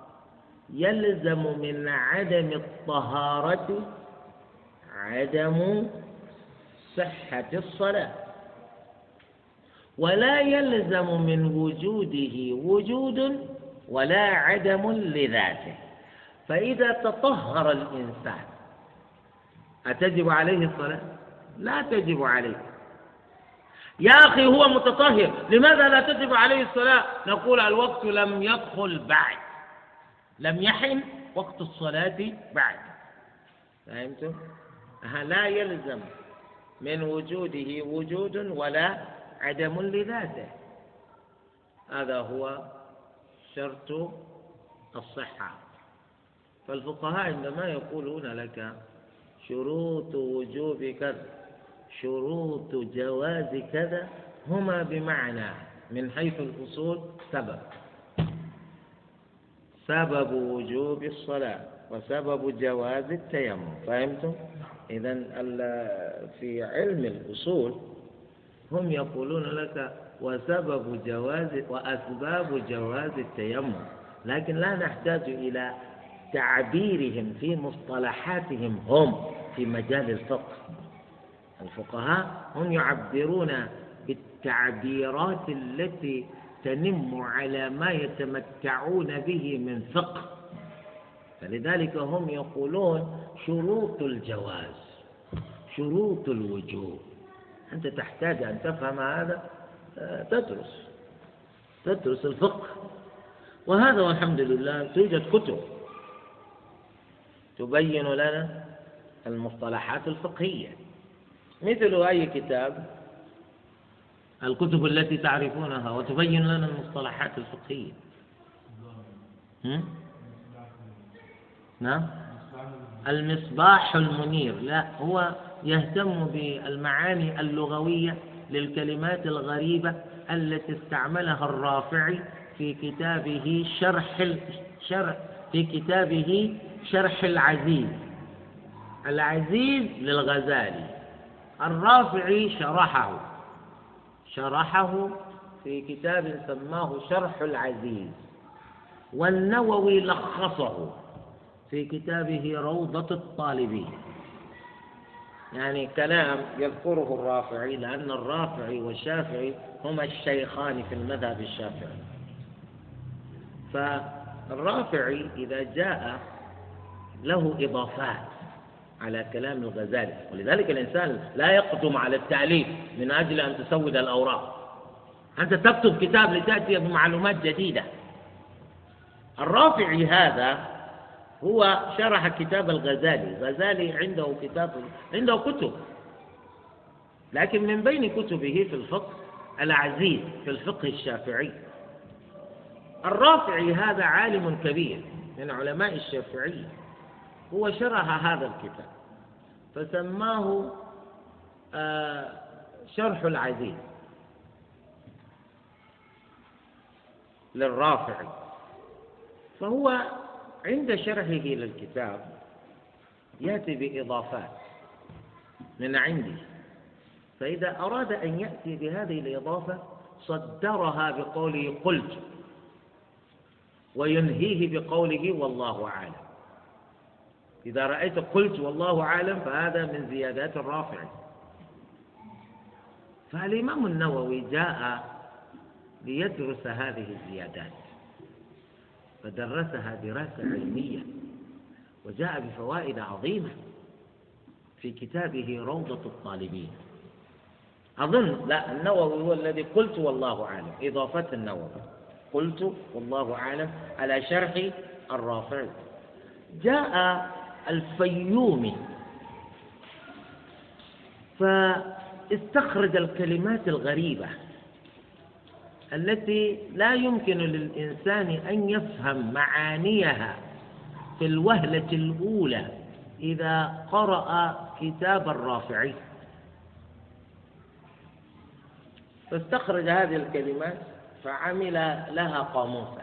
B: يلزم من عدم الطهارة عدم صحة الصلاة. ولا يلزم من وجوده وجود ولا عدم لذاته فإذا تطهر الإنسان أتجب عليه الصلاة؟ لا تجب عليه يا أخي هو متطهر لماذا لا تجب عليه الصلاة؟ نقول الوقت لم يدخل بعد لم يحن وقت الصلاة بعد فهمتم؟ لا يلزم من وجوده وجود ولا عدم لذاته. هذا هو شرط الصحة. فالفقهاء عندما يقولون لك شروط وجوب كذا شروط جواز كذا هما بمعنى من حيث الأصول سبب. سبب وجوب الصلاة وسبب جواز التيمم. فهمتم؟ إذا في علم الأصول هم يقولون لك وسبب جواز وأسباب جواز التيمم. لكن لا نحتاج إلى تعبيرهم في مصطلحاتهم هم في مجال الفقه. الفقهاء هم يعبرون بالتعبيرات التي تنم على ما يتمتعون به من فقه. فلذلك هم يقولون شروط الجواز شروط الوجوب. أنت تحتاج أن تفهم هذا آه، تدرس تدرس الفقه. وهذا والحمد لله توجد كتب. تبين لنا المصطلحات الفقهية. مثل أي كتاب؟ الكتب التي تعرفونها وتبين لنا المصطلحات الفقهية. نعم. المصباح المنير. لا هو يهتم بالمعاني اللغوية للكلمات الغريبة التي استعملها الرافعي في كتابه شرح شرح في كتابه شرح العزيز. العزيز للغزالي. الرافعي شرحه. شرحه في كتاب سماه شرح العزيز. والنووي لخصه في كتابه روضة الطالبين. يعني كلام يذكره الرافعي لأن الرافعي والشافعي هما الشيخان في المذهب الشافعي. فالرافعي إذا جاء له إضافات على كلام الغزالي. ولذلك الإنسان لا يقدم على التأليف من أجل أن تسود الأوراق. أنت تكتب كتاب لتأتي بمعلومات جديدة. الرافعي هذا هو شرح كتاب الغزالي. الغزالي عنده كتاب عنده كتب. لكن من بين كتبه في الفقه العزيز في الفقه الشافعي. الرافعي هذا عالم كبير من علماء الشافعية هو شرح هذا الكتاب. فسماه آه، شرح العزيز. للرافعي. فهو عند شرحه للكتاب يأتي بإضافات من عنده. فإذا أراد أن يأتي بهذه الإضافة صدرها بقوله قلت وينهيه بقوله والله أعلم. إذا رأيت قلت والله أعلم فهذا من زيادات الرافع. فالإمام النووي جاء ليدرس هذه الزيادات. فدرسها دراسة علمية وجاء بفوائد عظيمة في كتابه روضة الطالبين. أظن لا النووي هو الذي قلت والله أعلم. إضافة النووي. قلت والله أعلم على شرح الرافع جاء الفيومي. فاستخرج الكلمات الغريبة. التي لا يمكن للإنسان أن يفهم معانيها في الوهلة الأولى إذا قرأ كتاب الرافعي. فاستخرج هذه الكلمات فعمل لها قاموسا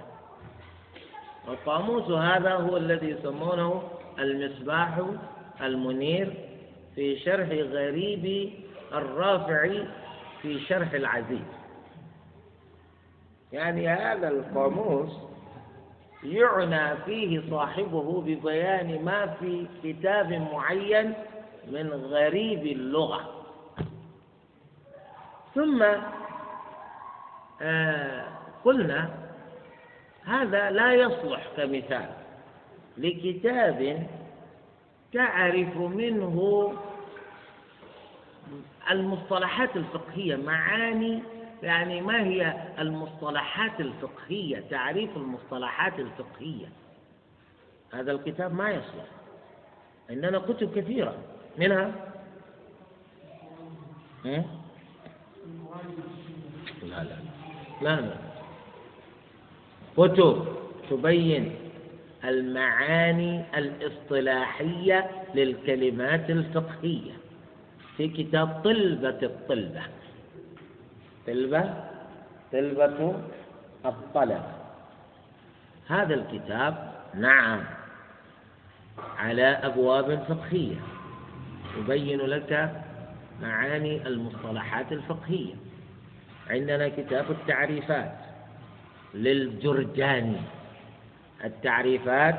B: والقاموس هذا هو الذي يسمونه المصباح المنير في شرح غريب الرافعي في شرح العزيز. يعني هذا القاموس يعنى فيه صاحبه ببيان ما في كتاب معين من غريب اللغة. ثم آه قلنا هذا لا يصلح كمثال لكتاب تعرف منه المصطلحات الفقهية معاني يعني ما هي المصطلحات الفقهية تعريف المصطلحات الفقهية؟ هذا الكتاب ما يصلح. عندنا كتب كثيرة. منها؟ لا لا. لا لا. كتب تبين المعاني الاصطلاحية للكلمات الفقهية. في كتاب طلبة الطلبة. طلبة طلبة الطلب. هذا الكتاب نعم على أبواب فقهية. يبين لك معاني المصطلحات الفقهية. عندنا كتاب التعريفات للجرجاني. التعريفات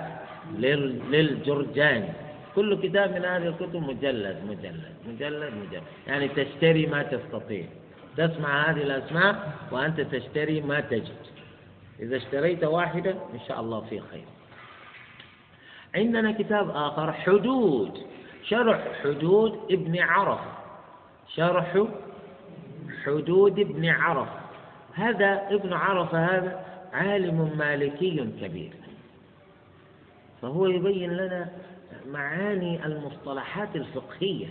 B: للجرجاني. كل كتاب من هذه الكتب مجلد مجلد مجلد مجلد. يعني تشتري ما تستطيع. تسمع هذه الأسماء وأنت تشتري ما تجد. إذا اشتريت واحدة إن شاء الله في خير. عندنا كتاب آخر حدود. شرح حدود ابن عرف. شرح حدود ابن عرف. هذا ابن عرف هذا عالم مالكي كبير. فهو يبين لنا معاني المصطلحات الفقهية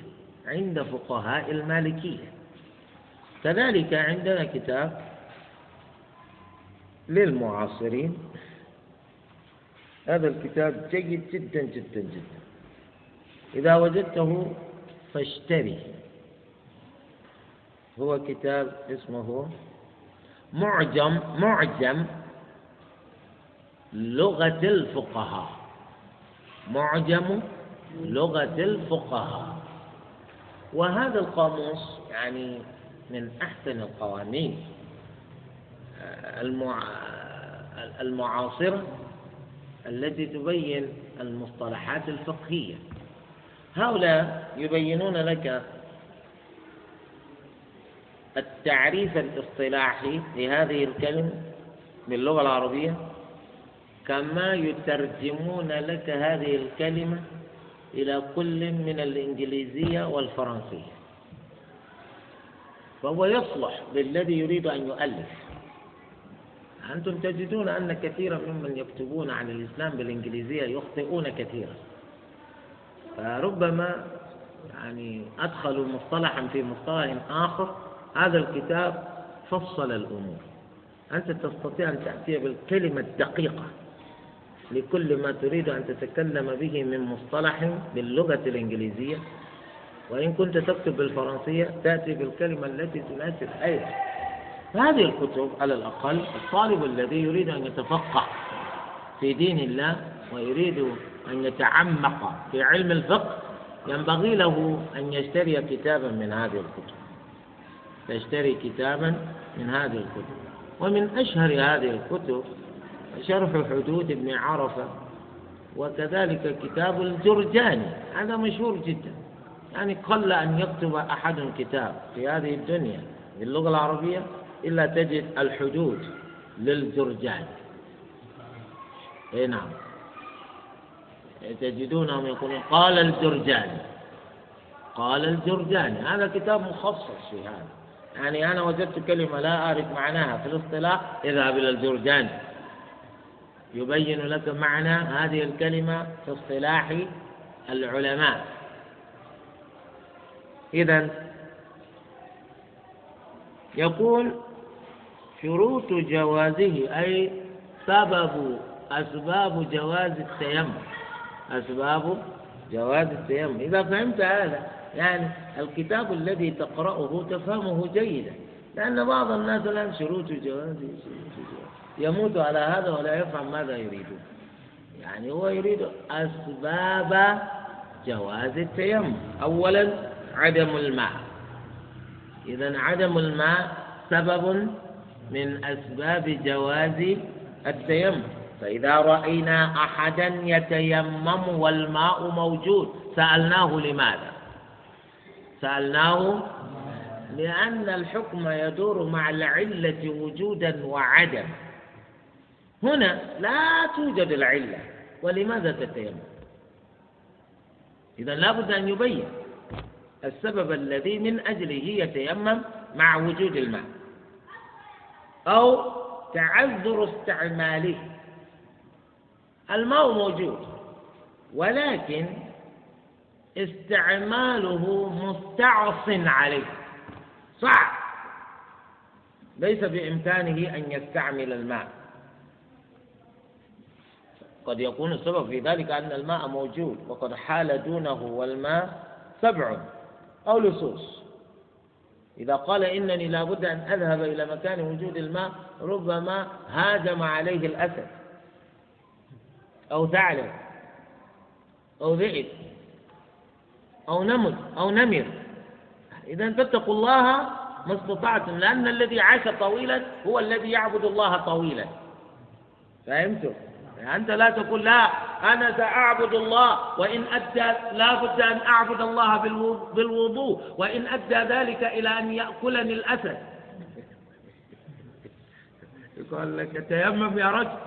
B: عند فقهاء المالكية. كذلك عندنا كتاب للمعاصرين. هذا الكتاب جيد جدا جدا جدا. إذا وجدته فاشتري. هو كتاب اسمه معجم معجم لغة الفقهاء. معجم لغة الفقهاء. وهذا القاموس يعني من أحسن القوانين. المعاصرة التي تبين المصطلحات الفقهية. هؤلاء يبينون لك التعريف الاصطلاحي لهذه الكلمة باللغة العربية كما يترجمون لك هذه الكلمة إلى كل من الإنجليزية والفرنسية. فهو يصلح للذي يريد أن يؤلف. أنتم تجدون أن كثيرا ممن يكتبون عن الإسلام بالإنجليزية يخطئون كثيرا. فربما يعني أدخلوا مصطلحا في مصطلح آخر هذا الكتاب فصل الأمور. أنت تستطيع أن تأتي بالكلمة الدقيقة لكل ما تريد أن تتكلم به من مصطلح باللغة الإنجليزية. وإن كنت تكتب بالفرنسية تأتي بالكلمة التي تناسب أيضا هذه الكتب على الأقل الطالب الذي يريد أن يتفقه في دين الله ويريد أن يتعمق في علم الفقه ينبغي له أن يشتري كتابا من هذه الكتب. يشتري كتابا من هذه الكتب. ومن أشهر هذه الكتب شرح حدود ابن عرفة وكذلك كتاب الجرجاني. هذا مشهور جدا. يعني قل أن يكتب أحد كتاب في هذه الدنيا باللغة العربية إلا تجد الحدود للجرجاني اي نعم. تجدونهم يقولون قال الجرجاني قال الجرجاني هذا كتاب مخصص في هذا. يعني أنا وجدت كلمة لا أعرف معناها في الاصطلاح. اذهب إلى الجرجاني يبين لك معنى هذه الكلمة في اصطلاح العلماء. إذا يقول شروط جوازه أي سبب أسباب جواز التيمم. أسباب جواز التيمم. إذا فهمت هذا يعني الكتاب الذي تقرأه تفهمه جيدا. لأن بعض الناس الآن شروط جواز يموت على هذا ولا يفهم ماذا يريدون يعني هو يريد أسباب جواز التيمم. أولا عدم الماء. إذا عدم الماء سبب من أسباب جواز التيمم. فإذا رأينا أحدا يتيمم والماء موجود سألناه لماذا؟ سألناه لأن الحكم يدور مع العلة وجودا وعدم. هنا لا توجد العلة ولماذا تتيمم؟ إذا لابد أن يبين. السبب الذي من أجله يتيمم مع وجود الماء. أو تعذر استعماله. الماء موجود ولكن استعماله مستعص عليه. صعب ليس بإمكانه أن يستعمل الماء. قد يكون السبب في ذلك أن الماء موجود وقد حال دونه والماء سبع. أو لصوص. إذا قال إنني لابد أن أذهب إلى مكان وجود الماء ربما هاجم عليه الأسد. أو ثعلب. أو ذئب. أو نمر أو نمر. إذا فاتقوا الله ما استطعتم لأن الذي عاش طويلا هو الذي يعبد الله طويلا. فهمتم؟ أنت لا تقول لا أنا سأعبد الله وإن أدى لا بد أن أعبد الله بالوضوء وإن أدى ذلك إلى أن يأكلني الأسد. يقول لك تيمم يا رجل.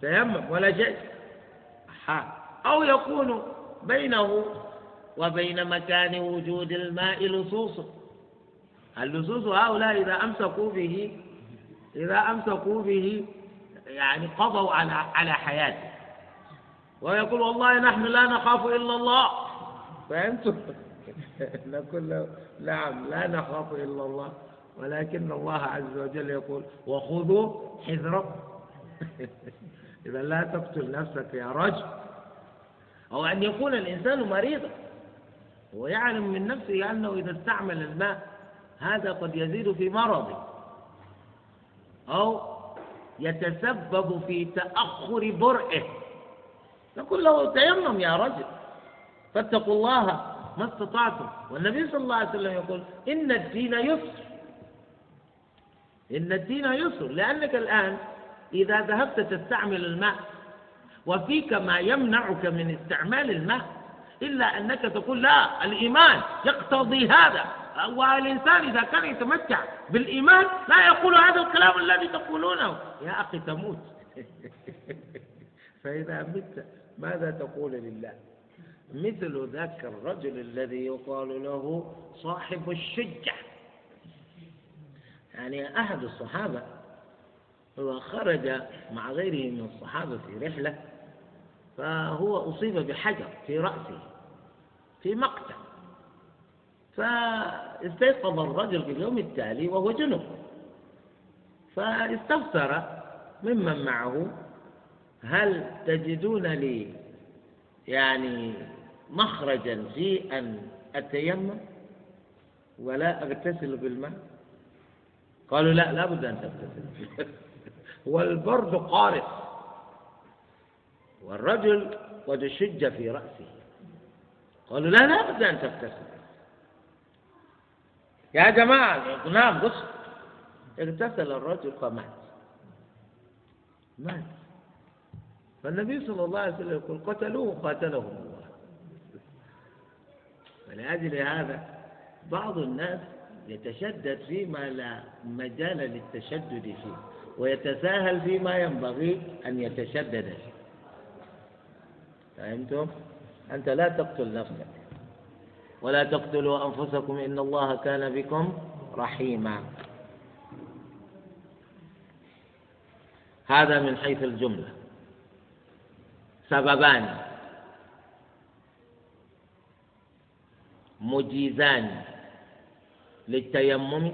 B: تيمم ولا شيء. أو يكون بينه وبين مكان وجود الماء لصوص. اللصوص هؤلاء إذا أمسكوا به إذا أمسكوا به يعني قضوا على على حياته. ويقول والله نحن لا نخاف إلا الله. فهمتم؟ نقول نعم لا نخاف إلا الله. ولكن الله عز وجل يقول وخذوا حذركم. إذا لا تقتل نفسك يا رجل. أو أن يكون الإنسان مريضا. ويعلم من نفسه أنه إذا استعمل الماء هذا قد يزيد في مرضه. أو يتسبب في تأخر برئه. نقول له تيمم يا رجل فاتقوا الله ما استطعتم. والنبي صلى الله عليه وسلم يقول إن الدين يسر. إن الدين يسر لأنك الآن إذا ذهبت تستعمل الماء وفيك ما يمنعك من استعمال الماء إلا أنك تقول لا الإيمان يقتضي هذا. والإنسان إذا كان يتمتع بالإيمان لا يقول هذا الكلام الذي تقولونه. يا أخي تموت. فإذا مت ماذا تقول لله؟ مثل ذاك الرجل الذي يقال له صاحب الشجة. يعني أحد الصحابة هو خرج مع غيره من الصحابة في رحلة فهو أصيب بحجر في رأسه في مقتل. فاستيقظ الرجل في اليوم التالي وهو جنب. فاستفسر ممن معه. هل تجدون لي يعني مخرجا في أن أتيمم ولا أغتسل بالماء؟ قالوا لا لا بد أن تغتسل. والبرد قارس. والرجل قد شج في رأسه. قالوا لا لا بد أن تغتسل. يا جماعة نعم بص. اغتسل الرجل فمات. مات. فالنبي صلى الله عليه وسلم يقول قتلوه قاتلهم الله. ولأجل هذا بعض الناس يتشدد فيما لا مجال للتشدد فيه ويتساهل فيما ينبغي أن يتشدد فيه. فهمتم؟ أنت لا تقتل نفسك. ولا تقتلوا أنفسكم إن الله كان بكم رحيما. هذا من حيث الجملة. سببان. مجيزان للتيمم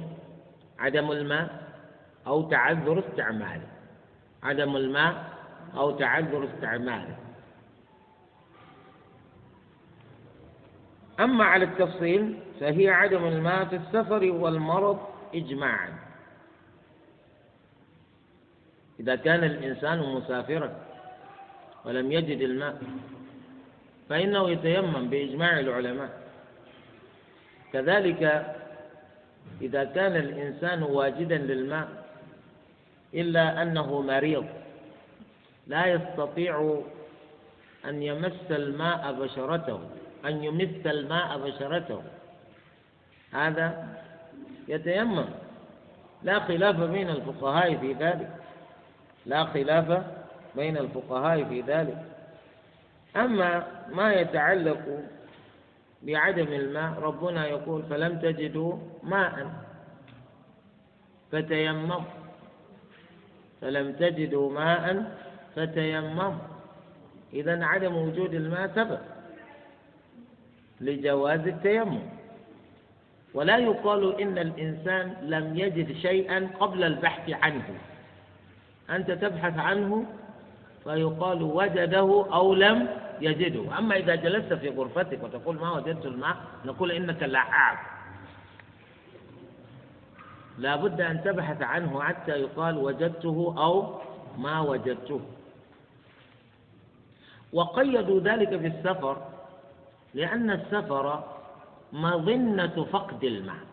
B: عدم الماء أو تعذر استعماله عدم الماء أو تعذر استعماله أما على التفصيل فهي عدم الماء في السفر والمرض إجماعا. إذا كان الإنسان مسافرا ولم يجد الماء فإنه يتيمم بإجماع العلماء. كذلك إذا كان الإنسان واجدا للماء إلا أنه مريض لا يستطيع أن يمس الماء بشرته. أن يمس الماء بشرته. هذا يتيمم. لا خلاف بين الفقهاء في ذلك. لا خلاف بين الفقهاء في ذلك. أما ما يتعلق بعدم الماء ربنا يقول فلم تجدوا ماء فتيمموا. فلم تجدوا ماء فتيمموا. إذا عدم وجود الماء سبب. لجواز التيمم. ولا يقال إن الإنسان لم يجد شيئا قبل البحث عنه. أنت تبحث عنه فيقال وجده أو لم يجده. أما إذا جلست في غرفتك وتقول ما وجدت الماء نقول إنك لعاب. لا بد أن تبحث عنه حتى يقال وجدته أو ما وجدته. وقيدوا ذلك بالسفر لأن السفر مظنة فقد الماء.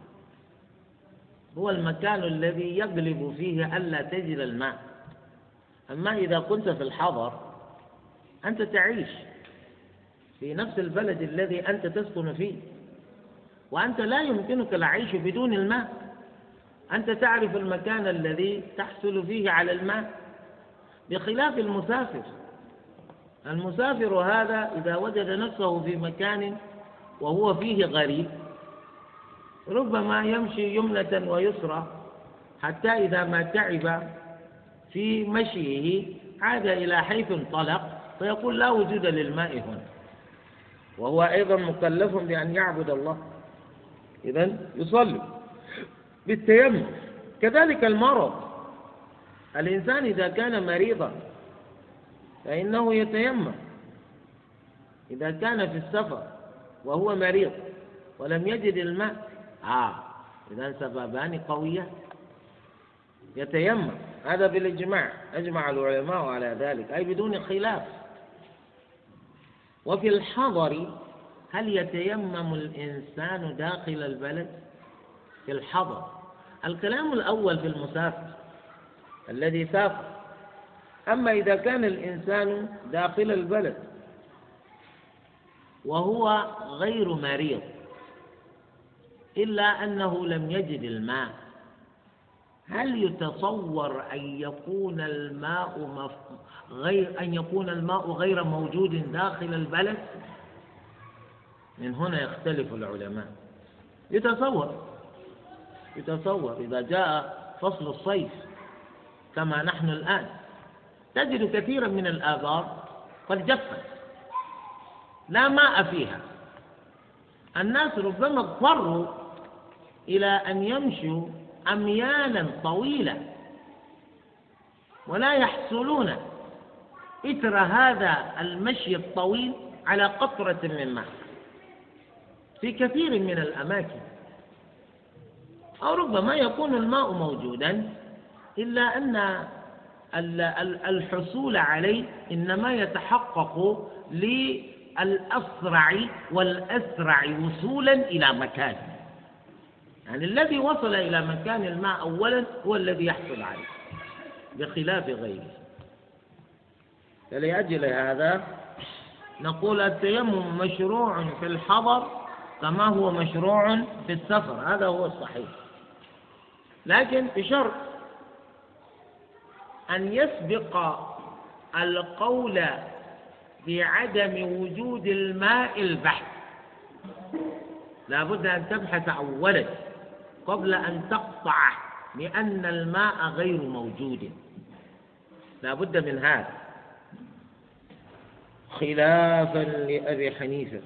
B: هو المكان الذي يغلب فيه ألا تجد الماء. أما إذا كنت في الحضر أنت تعيش في نفس البلد الذي أنت تسكن فيه وأنت لا يمكنك العيش بدون الماء. أنت تعرف المكان الذي تحصل فيه على الماء بخلاف المسافر. المسافر هذا إذا وجد نفسه في مكان وهو فيه غريب ربما يمشي يمنة ويسرى حتى إذا ما تعب في مشيه عاد إلى حيث انطلق فيقول لا وجود للماء هنا. وهو أيضا مكلف بأن يعبد الله. إذا يصلي بالتيمم. كذلك المرض. الإنسان إذا كان مريضا فإنه يتيمم. إذا كان في السفر وهو مريض ولم يجد الماء آه إذا سببان قويان يتيمم. هذا بالإجماع. أجمع العلماء على ذلك. أي بدون خلاف. وفي الحضر هل يتيمم الإنسان داخل البلد؟ في الحضر. الكلام الأول في المسافر الذي سافر أما إذا كان الإنسان داخل البلد وهو غير مريض إلا أنه لم يجد الماء هل يتصور أن يكون الماء مف... غير أن يكون الماء غير موجود داخل البلد؟ من هنا يختلف العلماء يتصور يتصور إذا جاء فصل الصيف كما نحن الآن تجد كثيرا من الآبار قد جفت لا ماء فيها. الناس ربما اضطروا إلى أن يمشوا أميالا طويلة ولا يحصلون إثر هذا المشي الطويل على قطرة من ماء. في كثير من الأماكن. أو ربما يكون الماء موجودا إلا أن الحصول عليه إنما يتحقق للأسرع والأسرع وصولا إلى مكان. يعني الذي وصل إلى مكان الماء أولا هو الذي يحصل عليه بخلاف غيره. فلأجل هذا نقول التيمم مشروع في الحضر كما هو مشروع في السفر هذا هو الصحيح. لكن بشرط أن يسبق القول بعدم وجود الماء البحث لا بد أن تبحث أولا قبل أن تقطع بأن الماء غير موجود. لا بد من هذا. خلافا لأبي حنيفة.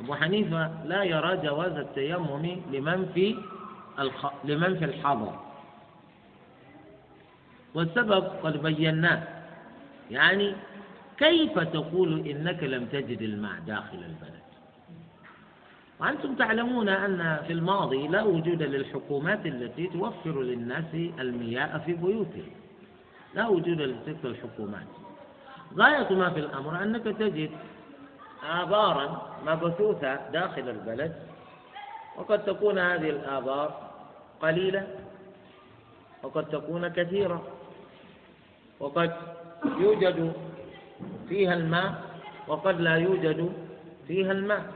B: أبو حنيفة لا يرى جواز التيمم لمن في. لمن في الحضر. والسبب قد بيناه. يعني كيف تقول إنك لم تجد الماء داخل البلد؟ وأنتم تعلمون أن في الماضي لا وجود للحكومات التي توفر للناس المياه في بيوتهم. لا وجود لتلك الحكومات. غاية ما في الأمر أنك تجد آبارا مبثوثة داخل البلد وقد تكون هذه الآبار قليلة وقد تكون كثيرة. وقد يوجد فيها الماء وقد لا يوجد فيها الماء.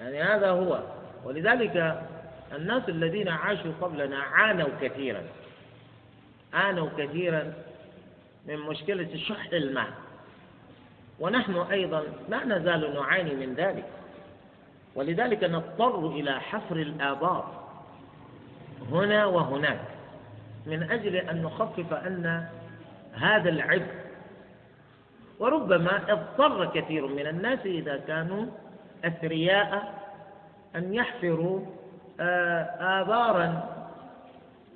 B: يعني هذا هو. ولذلك الناس الذين عاشوا قبلنا عانوا كثيرا. عانوا كثيرا من مشكلة شح الماء. ونحن أيضا لا نزال نعاني من ذلك. ولذلك نضطر إلى حفر الآبار هنا وهناك من أجل أن نخفف أن هذا العبء. وربما اضطر كثير من الناس إذا كانوا أثرياء أن يحفروا آه، آبارا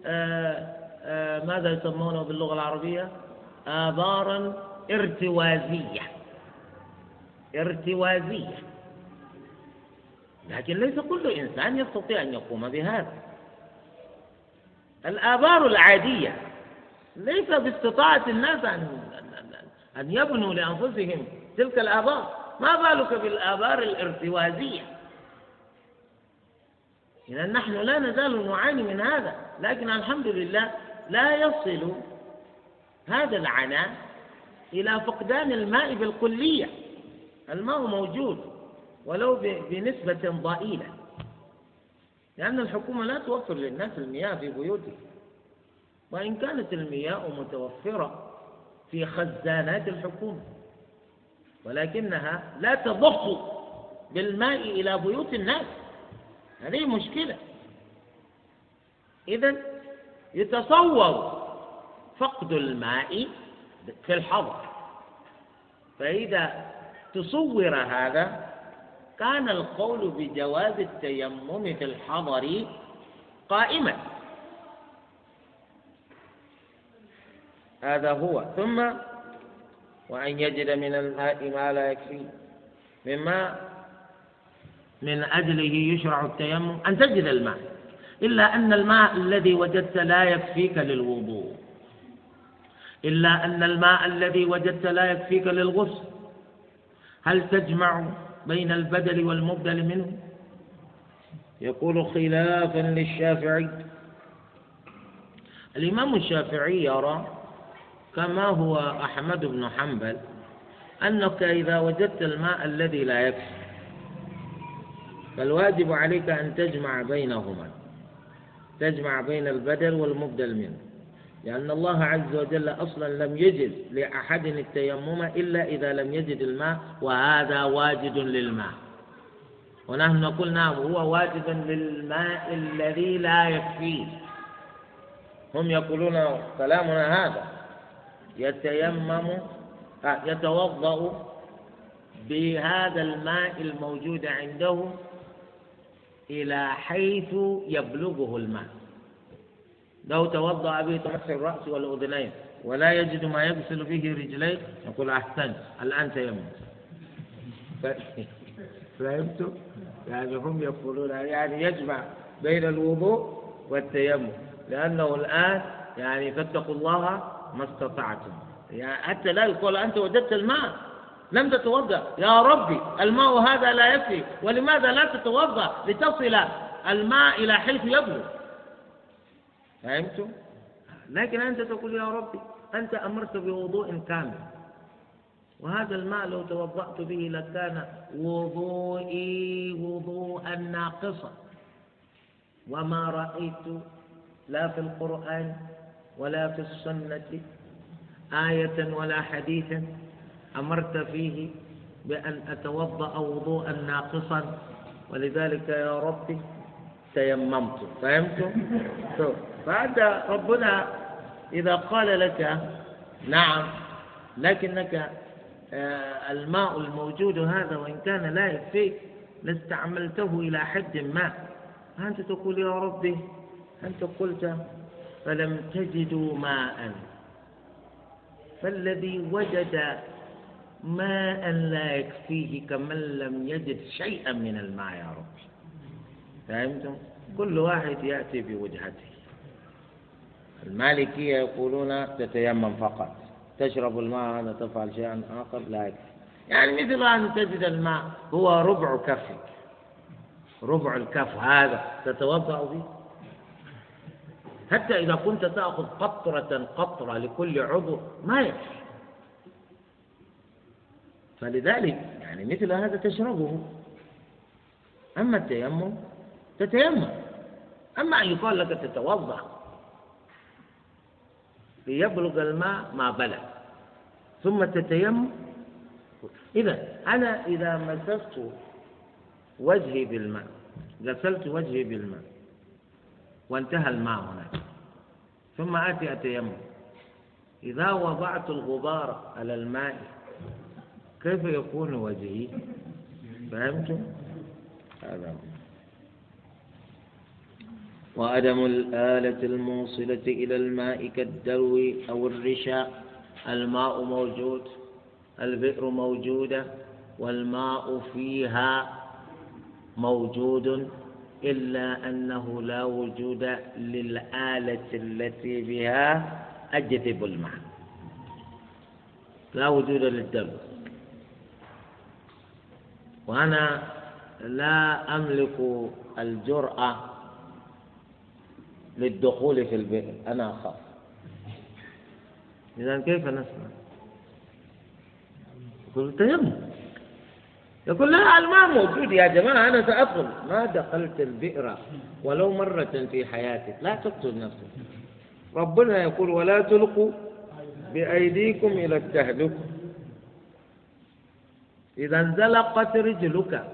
B: آه، آه، ماذا يسمونه باللغة العربية؟ آبارا ارتوازية. ارتوازية. لكن ليس كل إنسان يستطيع أن يقوم بهذا. الآبار العادية ليس باستطاعة الناس أن أن يبنوا لأنفسهم تلك الآبار. ما بالك بالآبار الارتوازية؟ إذا نحن لا نزال نعاني من هذا لكن الحمد لله لا يصل هذا العناء إلى فقدان الماء بالكلية. الماء موجود ولو بنسبة ضئيلة لأن الحكومة لا توفر للناس المياه في بيوتهم وإن كانت المياه متوفرة في خزانات الحكومة ولكنها لا تضخ بالماء إلى بيوت الناس. هذه مشكلة. إذا يتصور فقد الماء في الحضر. فإذا تصور هذا كان القول بجواز التيمم في الحضر قائما. هذا هو. ثم وأن يجد من الماء ما لا يكفي. مما من أجله يشرع التيمم أن تجد الماء. إلا أن الماء الذي وجدت لا يكفيك للوضوء. إلا أن الماء الذي وجدت لا يكفيك للغسل. هل تجمع بين البدل والمبدل منه؟ يقول خلافا للشافعي. الإمام الشافعي يرى كما هو أحمد بن حنبل أنك إذا وجدت الماء الذي لا يكفي فالواجب عليك أن تجمع بينهما تجمع بين البدل والمبدل منه لأن الله عز وجل أصلا لم يجد لأحد التيمم إلا إذا لم يجد الماء وهذا واجد للماء. ونحن نقول نعم هو واجد للماء الذي لا يكفيه. هم يقولون كلامنا هذا. يتيمم آه، يتوضأ بهذا الماء الموجود عنده إلى حيث يبلغه الماء لو توضأ به تمسح الرأس والأذنين ولا يجد ما يغسل فيه رجليه نقول أحسنت الآن تيمم فهمتم؟ يعني هم يقولون يعني يجمع بين الوضوء والتيمم لأنه الآن يعني فاتقوا الله ما استطعتم. يعني حتى لا يقول أنت وجدت الماء. لم تتوضأ. يا ربي الماء هذا لا يكفي. ولماذا لا تتوضأ؟ لتصل الماء إلى حيث يبلغ. فهمتم؟ لكن أنت تقول يا ربي أنت أمرت بوضوء كامل. وهذا الماء لو توضأت به لكان وضوئي وضوءا ناقصا. وما رأيت لا في القرآن ولا في السنة آية ولا حديثا أمرت فيه بأن أتوضأ وضوءا ناقصا. ولذلك يا ربي تيممت. فهمتم؟ فهذا ربنا إذا قال لك نعم لكنك آه، الماء الموجود هذا وإن كان لا يكفيك لاستعملته إلى حد ما. أنت تقول يا ربي أنت قلت فلم تجدوا ماء. فالذي وجد ماء لا يكفيه كمن لم يجد شيئا من الماء يا رب. فهمتم؟ كل واحد يأتي بوجهته. المالكية يقولون تتيمم فقط. تشرب الماء هذا تفعل شيئا آخر لا يكفي. يعني مثل أن تجد الماء هو ربع كفك. ربع الكف هذا تتوضأ به؟ حتى إذا كنت تأخذ قطرة قطرة لكل عضو ما يكفي. فلذلك يعني مثل هذا تشربه. أما التيمم تتيمم. أما أن يقال لك تتوضأ. ليبلغ الماء ما بلغ. ثم تتيمم. إذا أنا إذا مسست وجهي بالماء غسلت وجهي بالماء. وانتهى الماء هناك. ثم آتي أتيمم. إذا وضعت الغبار على الماء كيف يكون وجهي؟ فهمتم؟ هذا وعدم الآلة الموصلة إلى الماء كالدلو أو الرشاء الماء موجود البئر موجودة والماء فيها موجود. إلا أنه لا وجود للآلة التي بها أجذب الماء لا وجود للدلو وأنا لا أملك الجرأة للدخول في البئر أنا أخاف. إذا كيف نسمع؟ يقول تيمم يقول لا الماء موجود يا جماعة أنا سأدخل ما دخلت البئر ولو مرة في حياتك لا تقتل نفسك. ربنا يقول ولا تلقوا بأيديكم إلى التهلكة إذا انزلقت رجلك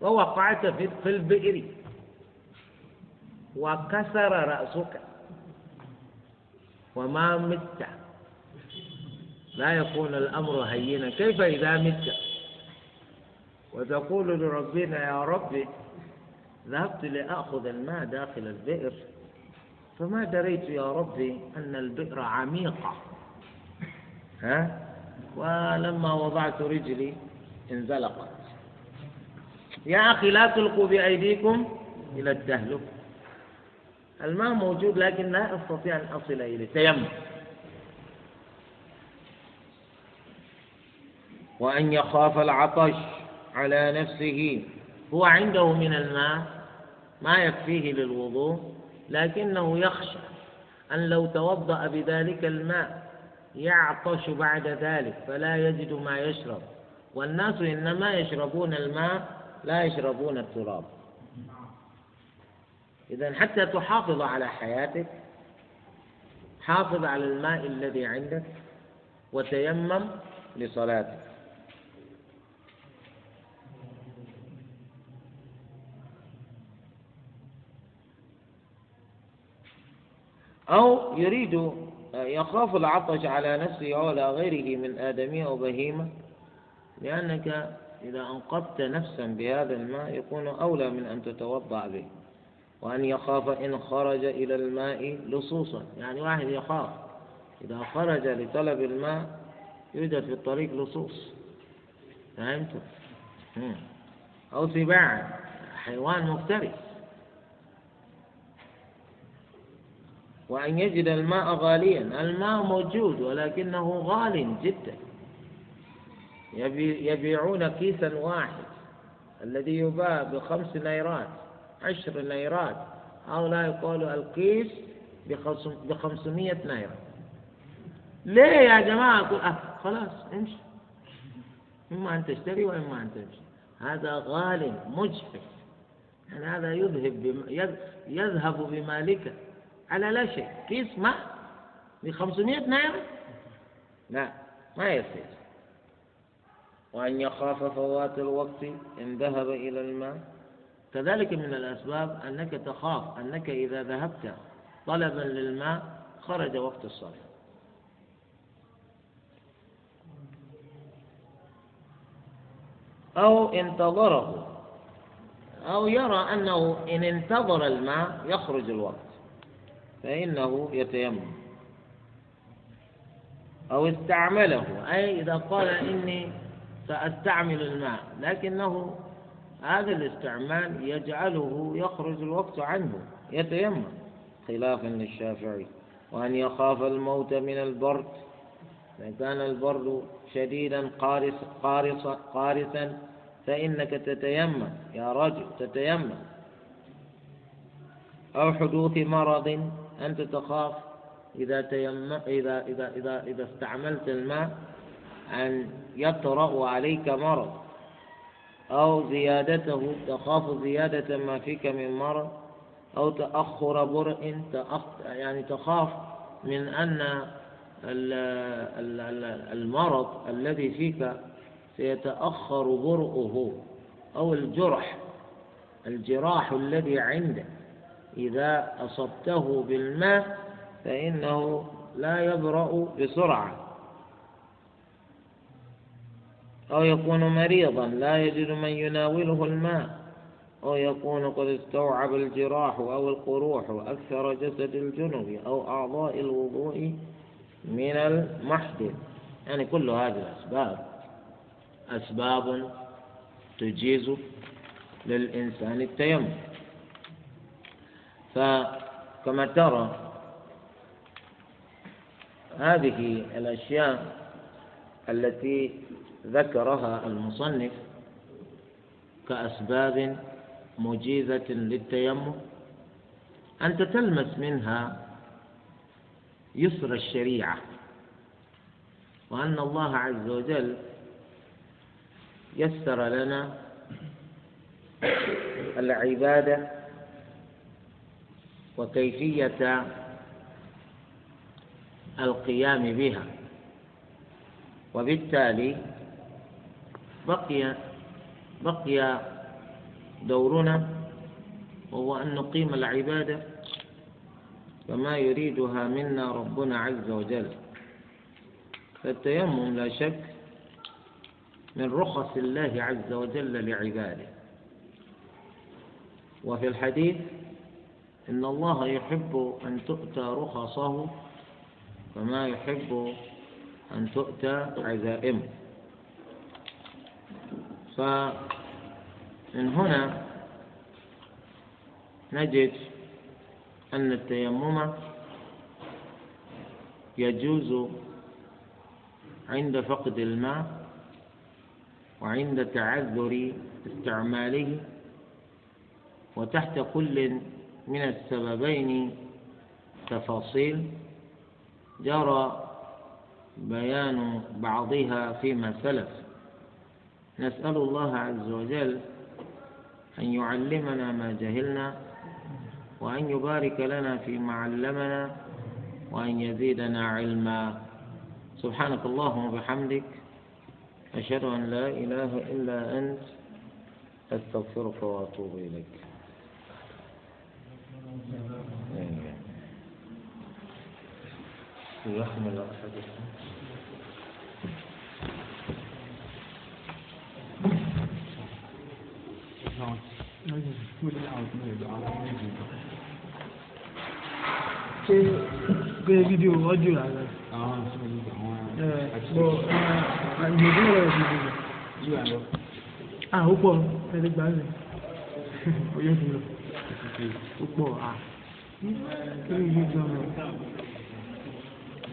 B: ووقعت في البئر وكسر رأسك وما مت. لا يكون الأمر هينا. كيف إذا مت؟ وتقول لربنا يا ربي ذهبت لآخذ الماء داخل البئر فما دريت يا ربي أن البئر عميقة. ها؟ ولما وضعت رجلي انزلقت. يا أخي لا تلقوا بأيديكم إلى التهلك الماء موجود لكن لا أستطيع أن أصل إليه. تيمم. وأن يخاف العطش. على نفسه. هو عنده من الماء ما يكفيه للوضوء لكنه يخشى أن لو توضأ بذلك الماء يعطش بعد ذلك فلا يجد ما يشرب. والناس إنما يشربون الماء لا يشربون التراب. إذا حتى تحافظ على حياتك حافظ على الماء الذي عندك وتيمم لصلاتك. أو يريد يخاف العطش على نفسه أو على غيره من آدمية أو بهيمة لأنك إذا أنقذت نفسا بهذا الماء يكون أولى من أن تتوضأ به وأن يخاف إن خرج إلى الماء لصوصا. يعني واحد يخاف إذا خرج لطلب الماء يوجد في الطريق لصوص. فهمت؟ أو سباع حيوان مفترس. وأن يجد الماء غاليا. الماء موجود ولكنه غال جدا. يبيعون كيسا واحد الذي يباع بخمس نيرات عشر نيرات هؤلاء يقولوا الكيس بخمسمية نيرة ليه يا جماعة؟ أقول أه خلاص امشي. إما أن تشتري وإما أن تمشي. هذا غال مجفف يعني هذا يذهب بم... يذهب بمالك على لا شيء. كيس ماء ب 500 نيرة لا ما يصير وأن يخاف فوات الوقت إن ذهب إلى الماء. كذلك من الأسباب أنك تخاف أنك إذا ذهبت طلبا للماء خرج وقت الصلاة. أو انتظره أو يرى أنه إن انتظر الماء يخرج الوقت. فإنه يتيمم. أو استعمله. أي إذا قال إني سأستعمل الماء. لكنه هذا الاستعمال يجعله يخرج الوقت عنه. يتيمم. خلافا للشافعي. وأن يخاف الموت من البرد. إذا كان البرد شديدا قارس قارصا قارسا فإنك تتيمم. يا رجل تتيمم. أو حدوث مرض أنت تخاف إذا تيم إذا إذا إذا إذا استعملت الماء أن يطرأ عليك مرض أو زيادته تخاف زيادة ما فيك من مرض أو تأخر برء يعني تخاف من أن المرض الذي فيك سيتأخر برؤه أو الجرح الجراح الذي عندك. إذا أصبته بالماء فإنه لا يبرأ بسرعة. أو يكون مريضا لا يجد من يناوله الماء. أو يكون قد استوعب الجراح أو القروح أكثر جسد الجنب أو أعضاء الوضوء من المحدث يعني كل هذه الأسباب أسباب تجيز للإنسان التيمم. فكما ترى هذه الأشياء التي ذكرها المصنف كأسباب مجيزة للتيمم. أنت تلمس منها يسر الشريعة وأن الله عز وجل يسر لنا العبادة وكيفية القيام بها. وبالتالي بقي بقي دورنا وهو أن نقيم العبادة كما يريدها منا ربنا عز وجل. فالتيمم لا شك من رخص الله عز وجل لعباده. وفي الحديث إن الله يحب أن تؤتى رخصه كما يحب أن تؤتى عزائمه. فمن هنا نجد أن التيمم يجوز عند فقد الماء وعند تعذر استعماله وتحت كل من السببين تفاصيل جرى بيان بعضها فيما سلف. نسأل الله عز وجل أن يعلمنا ما جهلنا وأن يبارك لنا فيما علمنا وأن يزيدنا علما. سبحانك اللهم وبحمدك أشهد أن لا إله إلا أنت أستغفرك وأتوب إليك. يحمل أحدكم
C: ṣé gbé fídíò ọdún rárá
A: àwọn àṣìṣe àwọn
C: ẹ bọ ẹ ìgbèdé rẹ ti dìbò
A: yíwà lọ
C: à ó pọ̀ ẹni gbà rẹ oyè ti lọ 不过啊嗯这个